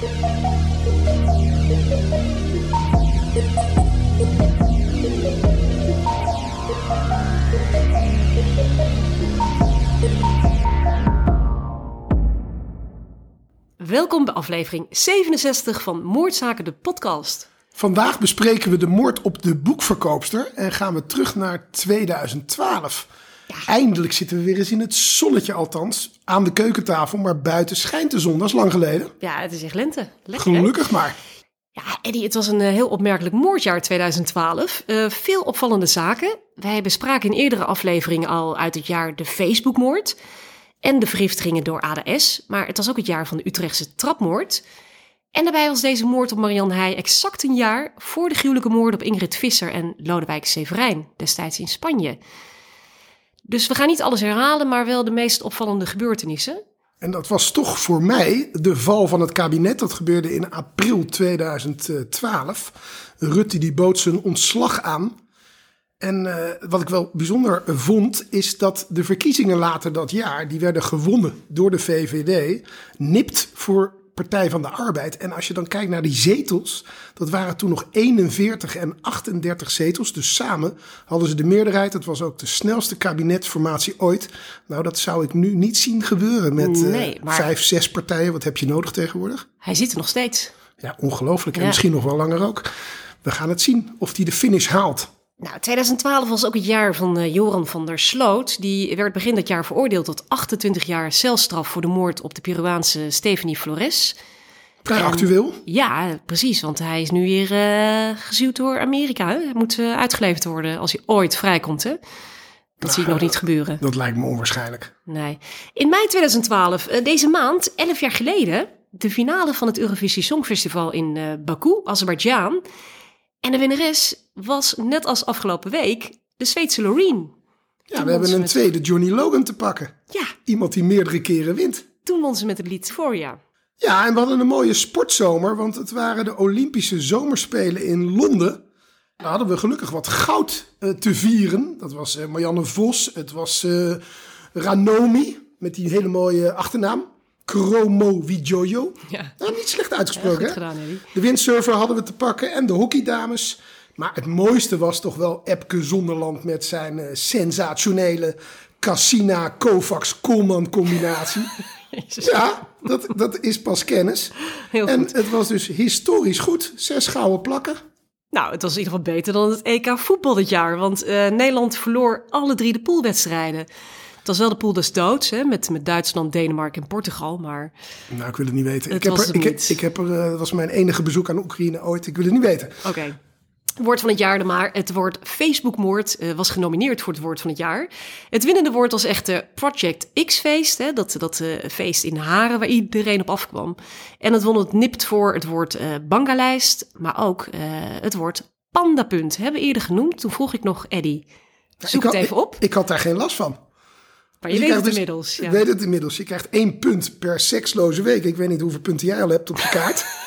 Welkom bij aflevering 67 van Moordzaken, de podcast. Vandaag bespreken we de moord op de boekverkoopster en gaan we terug naar 2012. Eindelijk zitten we weer eens in het zonnetje althans, aan de keukentafel, maar buiten schijnt de zon, dat is lang geleden. Ja, het is echt lente. Lekker? Gelukkig maar. Ja, Eddie, het was een eh, heel opmerkelijk moordjaar 2012. Eh, veel opvallende zaken. Wij bespraken in eerdere afleveringen al uit het jaar de Facebookmoord en de vergiftigingen door ADS. Maar het was ook het jaar van de Utrechtse trapmoord. En daarbij was deze moord op Marianne Heij exact een jaar voor de gruwelijke moord op Ingrid Visser en Lodewijk Severijn, destijds in Spanje. Dus we gaan niet alles herhalen, maar wel de meest opvallende gebeurtenissen. En dat was toch voor mij de val van het kabinet. Dat gebeurde in april 2012. Rutte die bood zijn ontslag aan. En eh, wat ik wel bijzonder vond, is dat de verkiezingen later dat jaar, die werden gewonnen door de VVD, nipt voor Partij van de Arbeid. En als je dan kijkt naar die zetels, dat waren toen nog 41 en 38 zetels. Dus samen hadden ze de meerderheid. Het was ook de snelste kabinetsformatie ooit. Nou, dat zou ik nu niet zien gebeuren met eh, Nee, maar- vijf, zes partijen. Wat heb je nodig tegenwoordig? Hij zit er nog steeds. Ja, ongelooflijk. En Ja. misschien nog wel langer ook. We gaan het zien of hij de finish haalt. Nou, 2012 was ook het jaar van eh, Joran van der Sloot. Die werd begin dat jaar veroordeeld tot 28 jaar celstraf voor de moord op de Peruaanse Stephanie Flores. Vrij En- actueel. Ja, precies, want hij is nu weer eh gezuwd door Amerika. Hè? Hij moet eh, uitgeleverd worden als hij ooit vrijkomt. Hè? Dat zie ik nog niet gebeuren. Dat lijkt me onwaarschijnlijk. Nee. In mei 2012, eh, deze maand, 11 jaar geleden, de finale van het Eurovisie Songfestival in Baku, Azerbeidzjan. En de winnares was, net als afgelopen week, de Zweedse Loreen. Ja, Toen we hebben een tweede Johnny Logan te pakken. Ja, Iemand die meerdere keren wint. toen won ze met het lied Euphoria. Ja, en we hadden een mooie sportzomer, want het waren de Olympische Zomerspelen in Londen. Daar hadden we gelukkig wat goud eh, te vieren. Dat was eh, Marianne Vos, het was eh, Ranomi met die hele mooie achternaam. Kromo Wijoyo. Ja, Nou, niet slecht uitgesproken, hè? gedaan. De windsurfer hadden we te pakken en de hockeydames. Maar het mooiste was toch wel Epke Zonderland met zijn eh, sensationele Cassina Kovacs Koolman combinatie. Jezus. ja, dat, dat is pas kennis. Heel en goed. het was dus historisch goed. Zes gouden plakken. Nou, het was in ieder geval beter dan het EK voetbal dit jaar. Want eh, Nederland verloor alle drie de poolwedstrijden. Het was wel de pool des doods, hè, met, met Duitsland, Denemarken en Portugal. Maar Nou, ik wil het niet weten. Het ik heb was er, het ik, ik heb er, eh, dat was mijn enige bezoek aan Oekraïne ooit. Ik wil het niet weten. oké. Woord van het jaar maar. Het woord Facebookmoord eh, was genomineerd voor het woord van het jaar. Het winnende woord was echt de Project X-feest. Hè, dat dat eh, feest in Haren waar iedereen op afkwam. En het won het nipt voor het woord eh bangalijst. Maar ook eh, het woord pandapunt. Hebben we eerder genoemd. Toen vroeg ik nog Eddie. Zoek ik had, het even op. Ik, ik had daar geen last van. Maar je Dus weet het dus- inmiddels. Ja. Ik weet het inmiddels. Je krijgt één punt per seksloze week. Ik weet niet hoeveel punten jij al hebt op je kaart.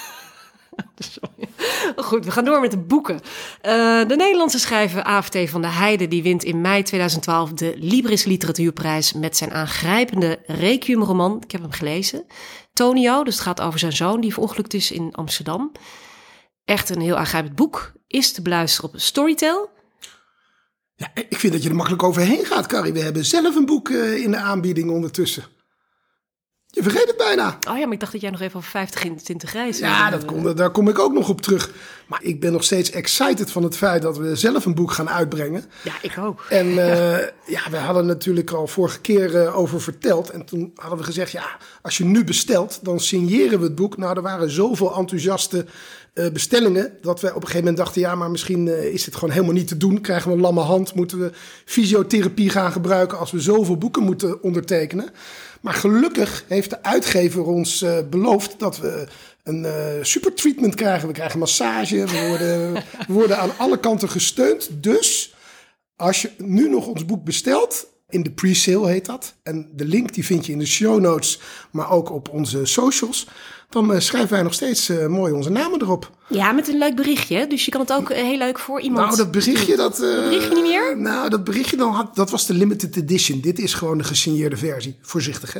Goed, we gaan door met de boeken. Eh, de Nederlandse schrijver AFT van de Heide die wint in mei 2012 de Libris Literatuurprijs met zijn aangrijpende Requiem-roman. Ik heb hem gelezen. Tonio, dus het gaat over zijn zoon die verongelukt is in Amsterdam. Echt een heel aangrijpend boek. Is te beluisteren op Storytel. Ja, ik vind dat je er makkelijk overheen gaat, Carrie. We hebben zelf een boek eh, in de aanbieding ondertussen. Je vergeet het bijna. Oh ja, maar ik dacht dat jij nog even over 50 in 20 reizen. Ja, dat kom, daar kom ik ook nog op terug. Maar ik ben nog steeds excited van het feit dat we zelf een boek gaan uitbrengen. Ja, ik ook. En eh, ja, we hadden natuurlijk al vorige keer eh, over verteld. En toen hadden we gezegd, ja, als je nu bestelt, dan signeren we het boek. Nou, er waren zoveel enthousiaste eh, bestellingen, dat we op een gegeven moment dachten, ja, maar misschien eh, is het gewoon helemaal niet te doen. Krijgen we een lamme hand, moeten we fysiotherapie gaan gebruiken als we zoveel boeken moeten ondertekenen. Maar gelukkig heeft de uitgever ons eh, beloofd dat we een eh super treatment krijgen. We krijgen massage, we worden, worden aan alle kanten gesteund. Dus als je nu nog ons boek bestelt, in de pre-sale heet dat. En de link die vind je in de show notes, maar ook op onze socials. Dan eh, schrijven wij nog steeds eh, mooi onze namen erop. Ja, met een leuk berichtje. Dus je kan het ook eh, heel leuk voor iemand. Nou, dat berichtje, dat... berichtje niet meer? Nou, dat berichtje, dan had, dat was de limited edition. Dit is gewoon de gesigneerde versie. Voorzichtig, hè?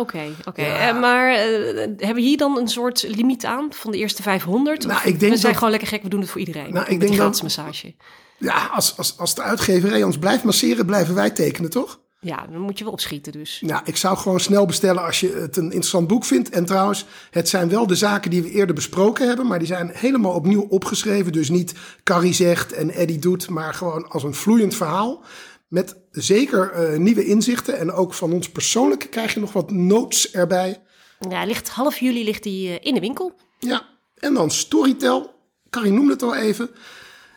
Oké, oké. Ja. Eh, maar hebben we hier dan een soort limiet aan van de eerste 500? Nou, ik denk we zijn dat- gewoon lekker gek, we doen het voor iedereen. Nou, ik denk die dat- gratis massage. Ja, als, als, als de uitgeverij ons blijft masseren, blijven wij tekenen, toch? Ja, dan moet je wel opschieten dus. Nou, ik zou gewoon snel bestellen als je het een interessant boek vindt. En trouwens, het zijn wel de zaken die we eerder besproken hebben, maar die zijn helemaal opnieuw opgeschreven. Dus niet Carrie zegt en Eddie doet, maar gewoon als een vloeiend verhaal. Met zeker eh, nieuwe inzichten. En ook van ons persoonlijke krijg je nog wat notes erbij. Ja, ligt, half juli ligt hij eh, in de winkel. Ja, en dan Storytel. Carrie noemde het al even.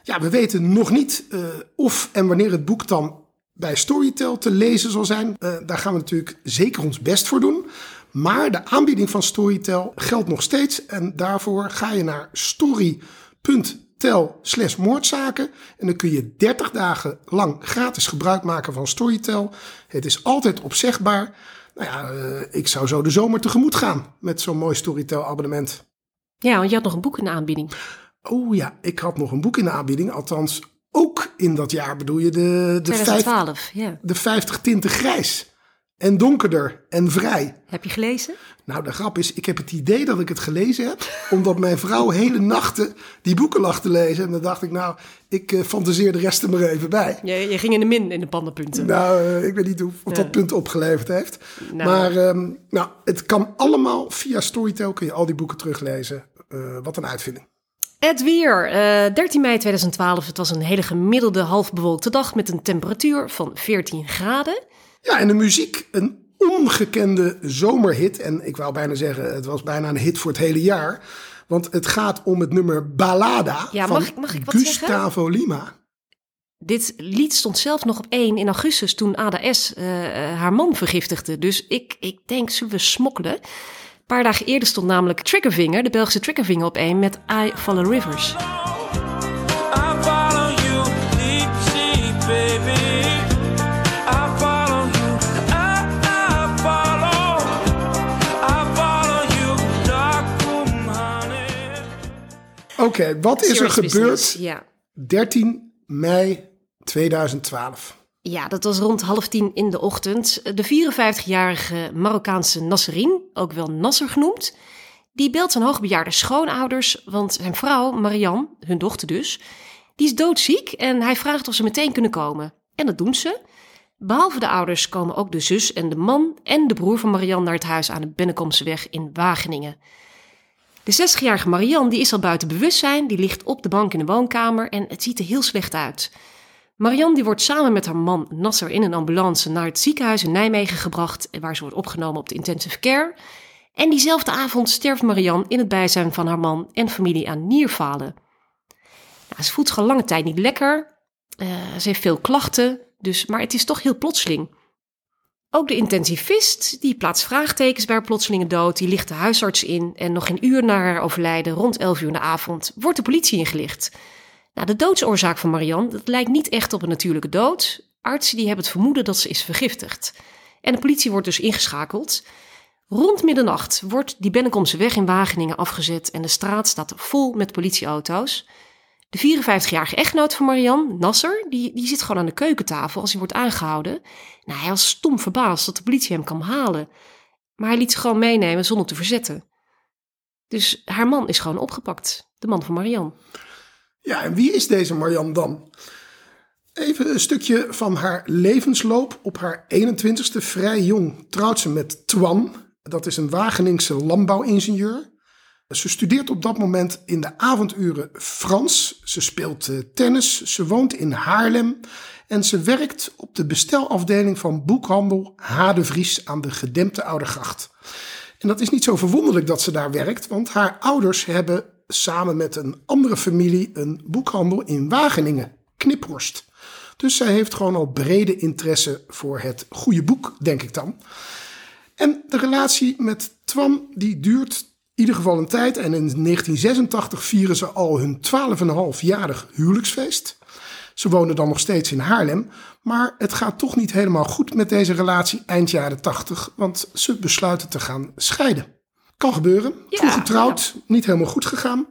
Ja, we weten nog niet eh, of en wanneer het boek dan bij Storytel te lezen zal zijn. Eh, daar gaan we natuurlijk zeker ons best voor doen. Maar de aanbieding van Storytel geldt nog steeds. En daarvoor ga je naar story.tel slash moordzaken. En dan kun je 30 dagen lang gratis gebruik maken van Storytel. Het is altijd opzegbaar. Nou ja, eh, ik zou zo de zomer tegemoet gaan met zo'n mooi Storytel abonnement. Ja, want je had nog een boek in de aanbieding. Oh ja, ik had nog een boek in de aanbieding. Althans, ook in dat jaar bedoel je de, de, vijf, 2012, ja. de 50 tinten grijs. En donkerder en vrij. Heb je gelezen? Nou, de grap is, ik heb het idee dat ik het gelezen heb. Omdat mijn vrouw hele nachten die boeken lag te lezen. En dan dacht ik, nou, ik eh, fantaseer de rest er maar even bij. Je, je ging in de min in de pandenpunten. Nou, eh, ik weet niet hoe, of Ja. dat punt opgeleverd heeft. Nou. Maar ehm, nou, het kan allemaal via Storytel. Kun je al die boeken teruglezen. Eh, wat een uitvinding. Het weer. eh 13 mei 2012. Het was een hele gemiddelde halfbewolkte dag met een temperatuur van 14 graden. Ja, en de muziek, een ongekende zomerhit. En ik wou bijna zeggen, het was bijna een hit voor het hele jaar. Want het gaat om het nummer Ballada Ja, van mag ik- mag ik wat Gustavo Lima. Dit lied stond zelf nog op 1 in augustus toen Ada S. eh, haar man vergiftigde. Dus ik, ik denk, zullen we smokkelen? Een paar dagen eerder stond namelijk Triggerfinger, de Belgische Triggerfinger, op 1 met I Follow Rivers. I follow you, deep sea, baby. I follow you, I, I follow. I follow you, dark room, honey. Oké, wat is er gebeurd business, Ja. 13 mei 2012? Ja, dat was rond half tien in de ochtend. De 54-jarige Marokkaanse Nasserin, ook wel Nasser genoemd, die belt zijn hoogbejaarde schoonouders, want zijn vrouw, Marianne, hun dochter dus, die is doodziek en hij vraagt of ze meteen kunnen komen. En dat doen ze. Behalve de ouders komen ook de zus en de man en de broer van Marianne naar het huis aan de Bennekomseweg in Wageningen. De 60-jarige Marianne die is al buiten bewustzijn, die ligt op de bank in de woonkamer en het ziet er heel slecht uit. Marianne die wordt samen met haar man Nasser in een ambulance naar het ziekenhuis in Nijmegen gebracht, waar ze wordt opgenomen op de intensive care. En diezelfde avond sterft Marianne in het bijzijn van haar man en familie aan nierfalen. Nou, ze voelt zich al lange tijd niet lekker. Eh, ze heeft veel klachten, dus, maar het is toch heel plotseling. Ook de intensivist, die plaatst vraagtekens bij haar plotselinge dood, die ligt de huisarts in en nog een uur na haar overlijden, rond 11 uur in de avond, wordt de politie ingelicht. Nou, de doodsoorzaak van Marianne, dat lijkt niet echt op een natuurlijke dood. Artsen die hebben het vermoeden dat ze is vergiftigd. En de politie wordt dus ingeschakeld. Rond middernacht wordt die Bennekomse weg in Wageningen afgezet en de straat staat vol met politieauto's. De 54-jarige echtgenoot van Marianne, Nasser, die, die zit gewoon aan de keukentafel als hij wordt aangehouden. Nou, hij was stom verbaasd dat de politie hem kwam halen. Maar hij liet zich gewoon meenemen zonder te verzetten. Dus haar man is gewoon opgepakt, de man van Marianne. Ja, en wie is deze Marianne dan? Even een stukje van haar levensloop. Op haar 21ste, vrij jong, trouwt ze met Twan. Dat is een Wageningse landbouwingenieur. Ze studeert op dat moment in de avonduren Frans. Ze speelt eh, tennis. Ze woont in Haarlem. En ze werkt op de bestelafdeling van boekhandel Hade Vries aan de gedempte Oudergracht. En dat is niet zo verwonderlijk dat ze daar werkt, want haar ouders hebben samen met een andere familie een boekhandel in Wageningen, Kniphorst. Dus zij heeft gewoon al brede interesse voor het goede boek, denk ik dan. En de relatie met Twan die duurt in ieder geval een tijd. En in 1986 vieren ze al hun 12,5-jarig huwelijksfeest. Ze wonen dan nog steeds in Haarlem. Maar het gaat toch niet helemaal goed met deze relatie eind jaren 80. Want ze besluiten te gaan scheiden. Kan gebeuren. Ja, Vroeg getrouwd, niet helemaal goed gegaan.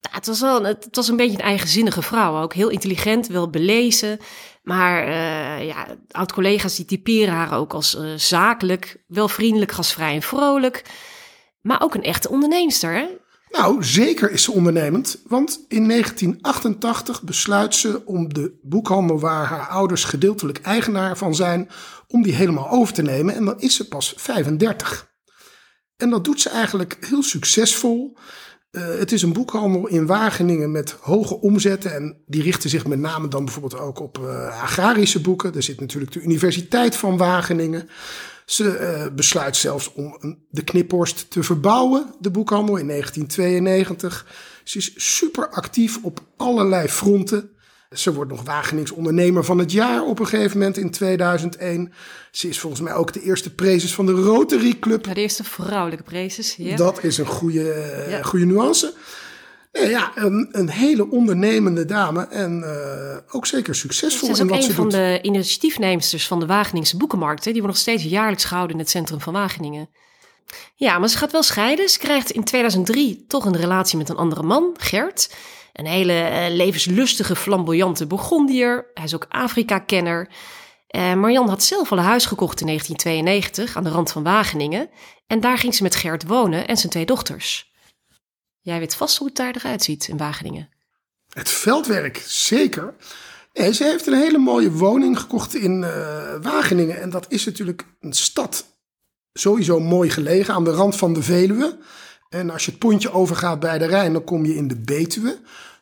Ja, het, was wel, het, was een beetje een eigenzinnige vrouw. Ook heel intelligent, wel belezen. Maar eh, ja, oud-collega's die typeren haar ook als eh, zakelijk, wel vriendelijk, gastvrij en vrolijk. Maar ook een echte onderneemster. Hè? Nou, zeker is ze ondernemend, want in 1988 besluit ze om de boekhandel waar haar ouders gedeeltelijk eigenaar van zijn, om die helemaal over te nemen. En dan is ze pas 35. En dat doet ze eigenlijk heel succesvol. Eh, het is een boekhandel in Wageningen met hoge omzetten. En die richten zich met name dan bijvoorbeeld ook op eh, agrarische boeken. Er zit natuurlijk de Universiteit van Wageningen. Ze eh, besluit zelfs om de Kniphorst te verbouwen, de boekhandel, in 1992. Ze is super actief op allerlei fronten. Ze wordt nog Wagenings ondernemer van het jaar op een gegeven moment in 2001. Ze is volgens mij ook de eerste prezes van de Rotary Club. Ja, de eerste vrouwelijke prezes. Ja. Dat is een goede, eh, Ja. goede nuance. Nee, ja, een, een hele ondernemende dame en eh, ook zeker succesvol Ze is in ook wat een ze van doet. de initiatiefneemsters van de Wageningse Boekenmarkt. hè. Die wordt nog steeds jaarlijks gehouden in het centrum van Wageningen. Ja, maar ze gaat wel scheiden. Ze krijgt in 2003 toch een relatie met een andere man, Gert. Een hele eh, levenslustige, flamboyante Bourgondier. Hij is ook Afrika-kenner. Eh Marian had zelf al een huis gekocht in 1992 aan de rand van Wageningen. En daar ging ze met Gert wonen en zijn twee dochters. Jij weet vast hoe het daar eruit ziet in Wageningen. Het veldwerk, zeker. Nee, ze heeft een hele mooie woning gekocht in eh, Wageningen. En dat is natuurlijk een stad sowieso mooi gelegen aan de rand van de Veluwe. En als je het pontje overgaat bij de Rijn, dan kom je in de Betuwe.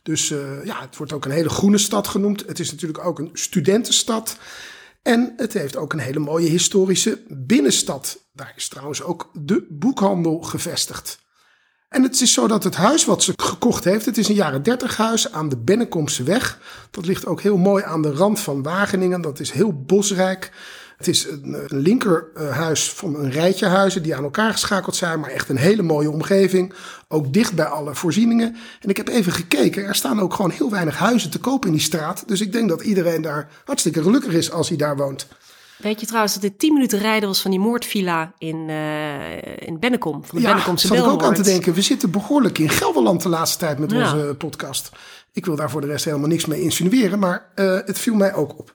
Dus eh, ja, het wordt ook een hele groene stad genoemd. Het is natuurlijk ook een studentenstad. En het heeft ook een hele mooie historische binnenstad. Daar is trouwens ook de boekhandel gevestigd. En het is zo dat het huis wat ze gekocht heeft, het is een jaren 30 huis aan de Bennekomse weg. Dat ligt ook heel mooi aan de rand van Wageningen. Dat is heel bosrijk. Het is een, een linkerhuis van een rijtje huizen die aan elkaar geschakeld zijn, maar echt een hele mooie omgeving. Ook dicht bij alle voorzieningen. En ik heb even gekeken, er staan ook gewoon heel weinig huizen te koop in die straat. Dus ik denk dat iedereen daar hartstikke gelukkig is als hij daar woont. Weet je trouwens dat dit 10 minuten rijden was van die moordvilla in, eh in Bennekom? Van de Ja, Bennekomse zat ik ook aan te denken. We zitten behoorlijk in Gelderland de laatste tijd met Ja. onze podcast. Ik wil daar voor de rest helemaal niks mee insinueren, maar eh, het viel mij ook op.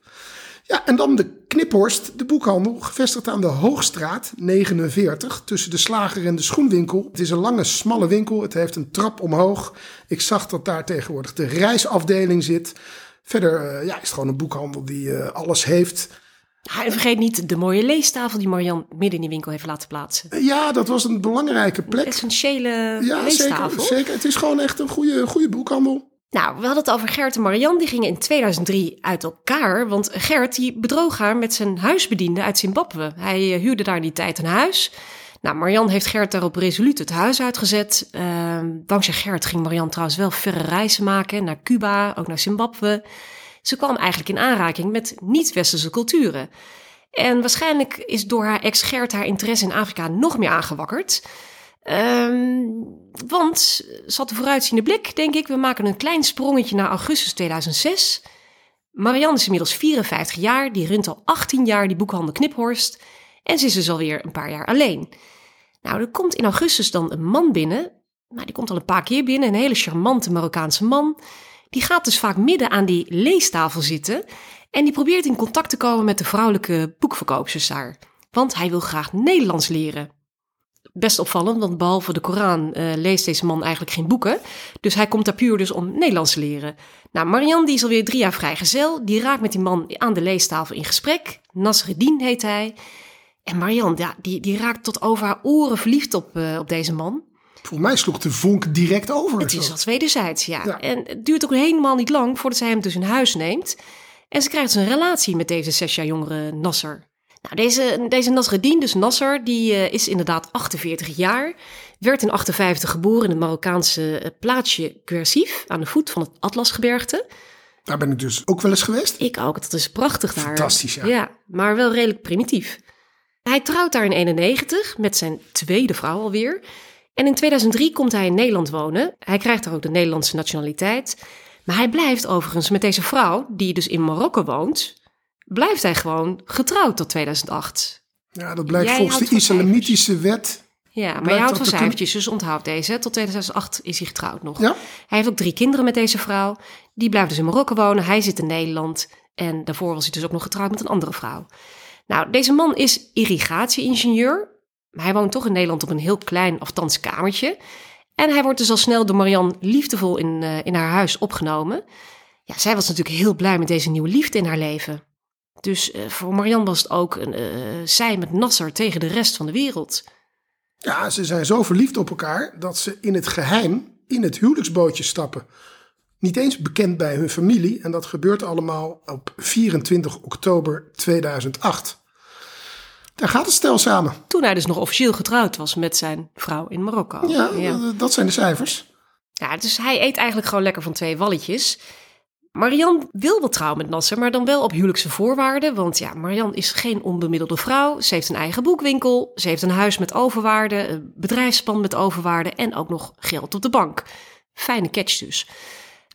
Ja, en dan de Kniphorst, de boekhandel, gevestigd aan de Hoogstraat 49, tussen de slager en de schoenwinkel. Het is een lange, smalle winkel. Het heeft een trap omhoog. Ik zag dat daar tegenwoordig de reisafdeling zit. Verder eh, ja, is het gewoon een boekhandel die eh, alles heeft. Ja, en vergeet niet de mooie leestafel die Marian midden in die winkel heeft laten plaatsen. Eh, ja, dat was een belangrijke plek. Essentiële Ja, leestafel. zeker, zeker. Het is gewoon echt een goede, goede boekhandel. Nou, we hadden het over Gert en Marian. Die gingen in 2003 uit elkaar. Want Gert die bedroog haar met zijn huisbediende uit Zimbabwe. Hij eh, huurde daar in die tijd een huis. Nou, Marian heeft Gert daarop resoluut het huis uitgezet. Ehm, dankzij Gert ging Marian trouwens wel verre reizen maken. Naar Cuba, ook naar Zimbabwe. Ze kwam eigenlijk in aanraking met niet-westerse culturen. En waarschijnlijk is door haar ex Gert haar interesse in Afrika nog meer aangewakkerd. Ehm, want had een vooruitziende blik, denk ik. We maken een klein sprongetje naar augustus 2006. Marianne is inmiddels 54 jaar. Die runt al 18 jaar die boekhandel Kniphorst. En ze is dus alweer een paar jaar alleen. Nou, er komt in augustus dan een man binnen. Nou, die komt al een paar keer binnen. Een hele charmante Marokkaanse man. Die gaat dus vaak midden aan die leestafel zitten. En die probeert in contact te komen met de vrouwelijke boekverkoopsters daar. Want hij wil graag Nederlands leren best opvallend, want behalve de Koran eh, leest deze man eigenlijk geen boeken. Dus hij komt daar puur dus om Nederlands te leren. Nou, Marianne die is alweer drie jaar vrijgezel. Die raakt met die man aan de leestafel in gesprek. Nasreddin heet hij. En Marianne, ja, die, die raakt tot over haar oren verliefd op, eh, op deze man. Volgens mij sloeg de vonk direct over. Het is als wederzijds, ja. Ja. En het duurt ook helemaal niet lang voordat zij hem dus in huis neemt. En ze krijgt dus een relatie met deze zes jaar jongere Nasser. Nou, deze, deze Nasreddin, dus Nasser, die eh, is inderdaad 48 jaar. Werd in 58 geboren in het Marokkaanse eh, plaatsje Guersif, aan de voet van het Atlasgebergte. Daar ben ik dus ook wel eens geweest. Ik ook, dat is prachtig daar. Fantastisch, ja. Ja, maar wel redelijk primitief. Hij trouwt daar in 91 met zijn tweede vrouw alweer. En in 2003 komt hij in Nederland wonen. Hij krijgt daar ook de Nederlandse nationaliteit. Maar hij blijft overigens met deze vrouw, die dus in Marokko woont, blijft hij gewoon getrouwd tot 2008. Ja, dat blijkt Jij volgens de islamitische wet Ja, maar je houdt van cijfertjes, dus onthoud deze. Tot 2008 is hij getrouwd nog. Ja? Hij heeft ook drie kinderen met deze vrouw. Die blijft dus in Marokko wonen. Hij zit in Nederland. En daarvoor was hij dus ook nog getrouwd met een andere vrouw. Nou, deze man is irrigatie-ingenieur. Maar hij woont toch in Nederland op een heel klein, althans kamertje. En hij wordt dus al snel door Marianne liefdevol in, eh, in haar huis opgenomen. Ja, zij was natuurlijk heel blij met deze nieuwe liefde in haar leven. Dus eh, voor Marianne was het ook een, eh, zij met Nasser tegen de rest van de wereld. Ja, ze zijn zo verliefd op elkaar dat ze in het geheim in het huwelijksbootje stappen. Niet eens bekend bij hun familie en dat gebeurt allemaal op 24 oktober 2008. Daar gaat het stel samen. Toen hij dus nog officieel getrouwd was met zijn vrouw in Marokko. Ja, eh, dat zijn de cijfers. Ja, dus hij eet eigenlijk gewoon lekker van twee walletjes. Marianne wil wel trouwen met Nasser, maar dan wel op huwelijkse voorwaarden. Want ja, Marianne is geen onbemiddelde vrouw. Ze heeft een eigen boekwinkel. Ze heeft een huis met overwaarde, een bedrijfspand met overwaarde en ook nog geld op de bank. Fijne catch dus.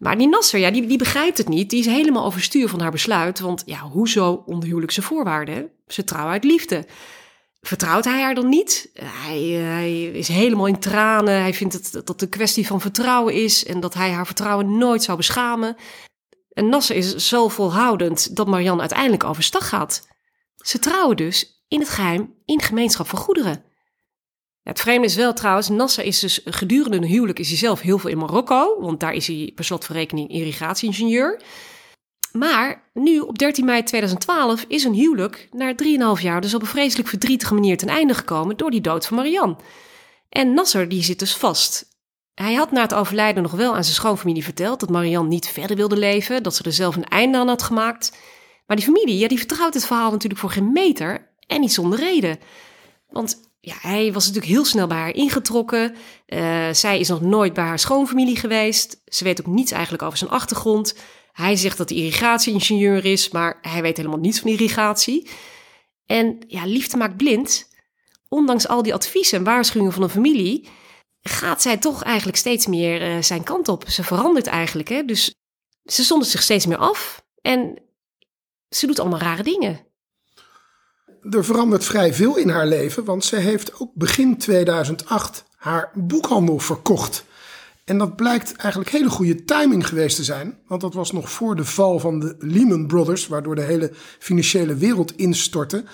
Maar die Nasser, ja, die, die begrijpt het niet. Die is helemaal overstuur van haar besluit. Want ja, hoezo onder huwelijkse voorwaarden? Ze trouwen uit liefde. Vertrouwt hij haar dan niet? Hij, hij is helemaal in tranen. Hij vindt het, dat het een kwestie van vertrouwen is en dat hij haar vertrouwen nooit zou beschamen. En Nasser is zo volhoudend dat Marianne uiteindelijk overstag gaat. Ze trouwen dus in het geheim in gemeenschap van goederen. Het vreemde is wel trouwens, Nasser is dus gedurende een huwelijk is hij zelf heel veel in Marokko, want daar is hij per slot van rekening irrigatie-ingenieur. Maar nu, op 13 mei 2012, is een huwelijk na 3,5 jaar dus op een vreselijk verdrietige manier ten einde gekomen door die dood van Marianne. En Nasser die zit dus vast. Hij had na het overlijden nog wel aan zijn schoonfamilie verteld dat Marianne niet verder wilde leven, dat ze er zelf een einde aan had gemaakt. Maar die familie, ja, die vertrouwt het verhaal natuurlijk voor geen meter en niet zonder reden. Want ja, hij was natuurlijk heel snel bij haar ingetrokken. Eh, zij is nog nooit bij haar schoonfamilie geweest. Ze weet ook niets eigenlijk over zijn achtergrond. Hij zegt dat hij irrigatie-ingenieur is, maar hij weet helemaal niets van irrigatie. En ja, liefde maakt blind. Ondanks al die adviezen en waarschuwingen van de familie, gaat zij toch eigenlijk steeds meer eh, zijn kant op. Ze verandert eigenlijk, hè. Dus ze zondert zich steeds meer af en ze doet allemaal rare dingen. Er verandert vrij veel in haar leven, want ze heeft ook begin 2008 haar boekhandel verkocht. En dat blijkt eigenlijk hele goede timing geweest te zijn, want dat was nog voor de val van de Lehman Brothers, waardoor de hele financiële wereld instortte.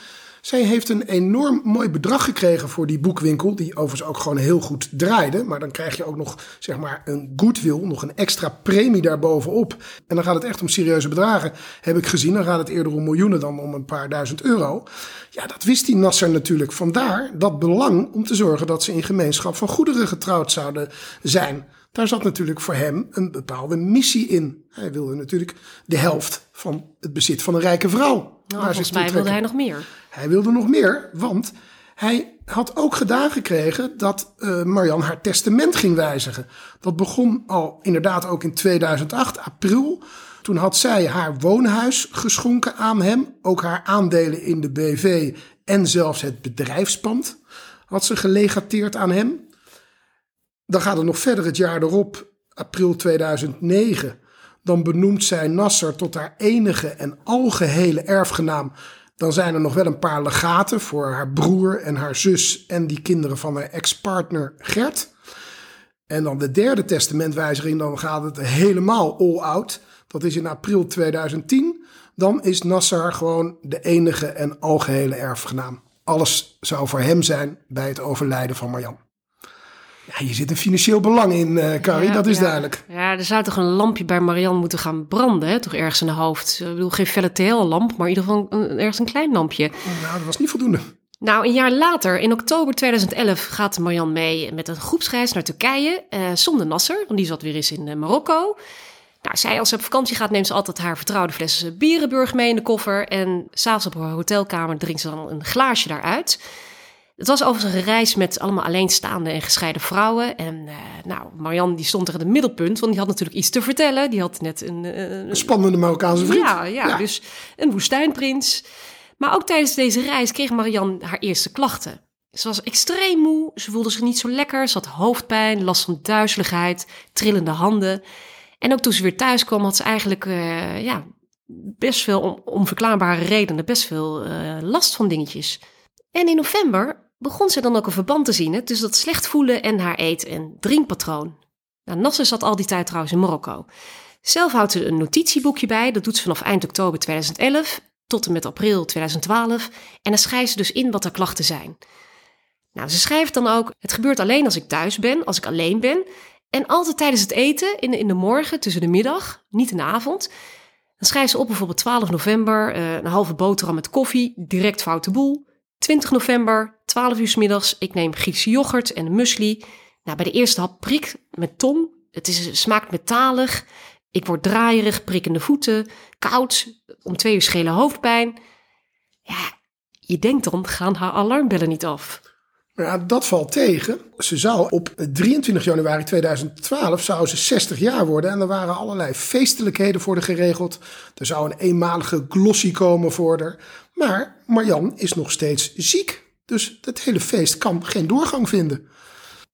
Zij heeft een enorm mooi bedrag gekregen voor die boekwinkel, die overigens ook gewoon heel goed draaide. Maar dan krijg je ook nog zeg maar een goodwill, nog een extra premie daarbovenop. En dan gaat het echt om serieuze bedragen, heb ik gezien. Dan gaat het eerder om miljoenen dan om een paar duizend euro. Ja, dat wist die Nasser natuurlijk. Vandaar dat belang om te zorgen dat ze in gemeenschap van goederen getrouwd zouden zijn. Daar zat natuurlijk voor hem een bepaalde missie in. Hij wilde natuurlijk de helft van het bezit van een rijke vrouw. Nou, volgens mij wilde hij nog meer. Hij wilde nog meer, want hij had ook gedaan gekregen dat eh Marianne haar testament ging wijzigen. Dat begon al inderdaad ook in 2008, april. Toen had zij haar woonhuis geschonken aan hem. Ook haar aandelen in de BV en zelfs het bedrijfspand had ze gelegateerd aan hem. Dan gaat het nog verder het jaar erop, april 2009. Dan benoemt zij Nasser tot haar enige en algehele erfgenaam. Dan zijn er nog wel een paar legaten voor haar broer en haar zus en die kinderen van haar ex-partner Gert. En dan de derde testamentwijziging, dan gaat het helemaal all out. Dat is in april 2010. Dan is Nasser gewoon de enige en algehele erfgenaam. Alles zou voor hem zijn bij het overlijden van Marjan. Ja, hier zit een financieel belang in, eh Carrie, Ja, dat is ja. duidelijk. Ja, er zou toch een lampje bij Marianne moeten gaan branden, hè? toch ergens in haar hoofd. Ik bedoel, geen felle TL-lamp, maar in ieder geval een, ergens een klein lampje. Nou, dat was niet voldoende. Nou, een jaar later, in oktober 2011, gaat Marianne mee met een groepsreis naar Turkije eh, zonder Nasser, want die zat weer eens in eh, Marokko. Nou, zij als ze op vakantie gaat, neemt ze altijd haar vertrouwde fles Bierenburg mee in de koffer. En s'avonds op haar hotelkamer drinkt ze dan een glaasje daaruit. Het was overigens een reis met allemaal alleenstaande en gescheiden vrouwen. En eh, nou, Marianne die stond er in het middelpunt, want die had natuurlijk iets te vertellen. Die had net een, eh, Een spannende Marokkaanse vriend. ja, ja, dus een woestijnprins. Maar ook tijdens deze reis kreeg Marianne haar eerste klachten. Ze was extreem moe, ze voelde zich niet zo lekker, ze had hoofdpijn, last van duizeligheid, trillende handen. En ook toen ze weer thuis kwam, had ze eigenlijk eh, ja, best veel om onverklaarbare redenen, best veel last van dingetjes. En in november begon ze dan ook een verband te zien hè, tussen dat slecht voelen en haar eet- en drinkpatroon. Nou, Nasser zat al die tijd trouwens in Marokko. Zelf houdt ze een notitieboekje bij, dat doet ze vanaf eind oktober 2011 tot en met april 2012. En dan schrijft ze dus in wat haar klachten zijn. Nou, ze schrijft dan ook: Het gebeurt alleen als ik thuis ben, als ik alleen ben. En altijd tijdens het eten, in de, in de morgen, tussen de middag, niet in de avond. Dan schrijft ze op bijvoorbeeld 12 november, eh, een halve boterham met koffie, direct foute boel. 20 november, 12 uur middags, ik neem Griekse yoghurt en een muesli. Nou, bij de eerste hap prik met tong. Het is, smaakt metalig. Ik word draaierig, prikkende voeten, koud, om twee uur schele hoofdpijn. Ja, je denkt dan, gaan haar alarmbellen niet af? Ja, dat valt tegen. Ze zou op 23 januari 2012 zou ze 60 jaar worden. En er waren allerlei feestelijkheden voor haar geregeld. Er zou een eenmalige glossy komen voor haar. Maar Marjan is nog steeds ziek. Dus het hele feest kan geen doorgang vinden.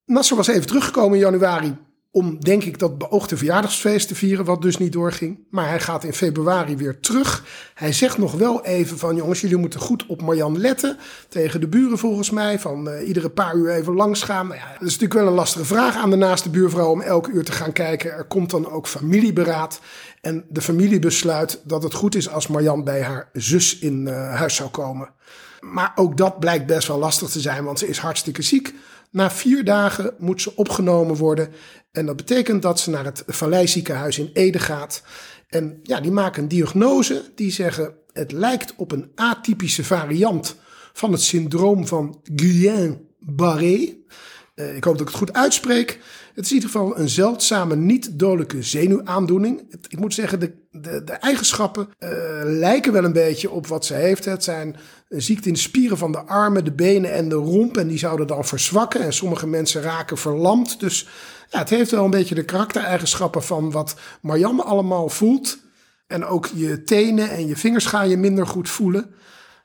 Nasser was even teruggekomen in januari om, denk ik, dat beoogde verjaardagsfeest te vieren, wat dus niet doorging. Maar hij gaat in februari weer terug. Hij zegt nog wel even van, jongens, jullie moeten goed op Marjan letten. Tegen de buren volgens mij, van uh, iedere paar uur even langs gaan. Nou ja, dat is natuurlijk wel een lastige vraag aan de naaste buurvrouw om elke uur te gaan kijken. Er komt dan ook familieberaad. En de familie besluit dat het goed is als Marjan bij haar zus in uh, huis zou komen. Maar ook dat blijkt best wel lastig te zijn, want ze is hartstikke ziek. Na vier dagen moet ze opgenomen worden. En dat betekent dat ze naar het Valleiziekenhuis in Ede gaat. En ja, die maken een diagnose. Die zeggen het lijkt op een atypische variant van het syndroom van Guillain-Barré. Uh, ik hoop dat ik het goed uitspreek. Het is in ieder geval een zeldzame niet-dodelijke zenuwaandoening. Ik moet zeggen, de, de, de eigenschappen uh, lijken wel een beetje op wat ze heeft. Het zijn ziekte in de spieren van de armen, de benen en de romp. En die zouden dan verzwakken. En sommige mensen raken verlamd. Dus ja, het heeft wel een beetje de karaktereigenschappen van wat Marianne allemaal voelt. En ook je tenen en je vingers gaan je minder goed voelen.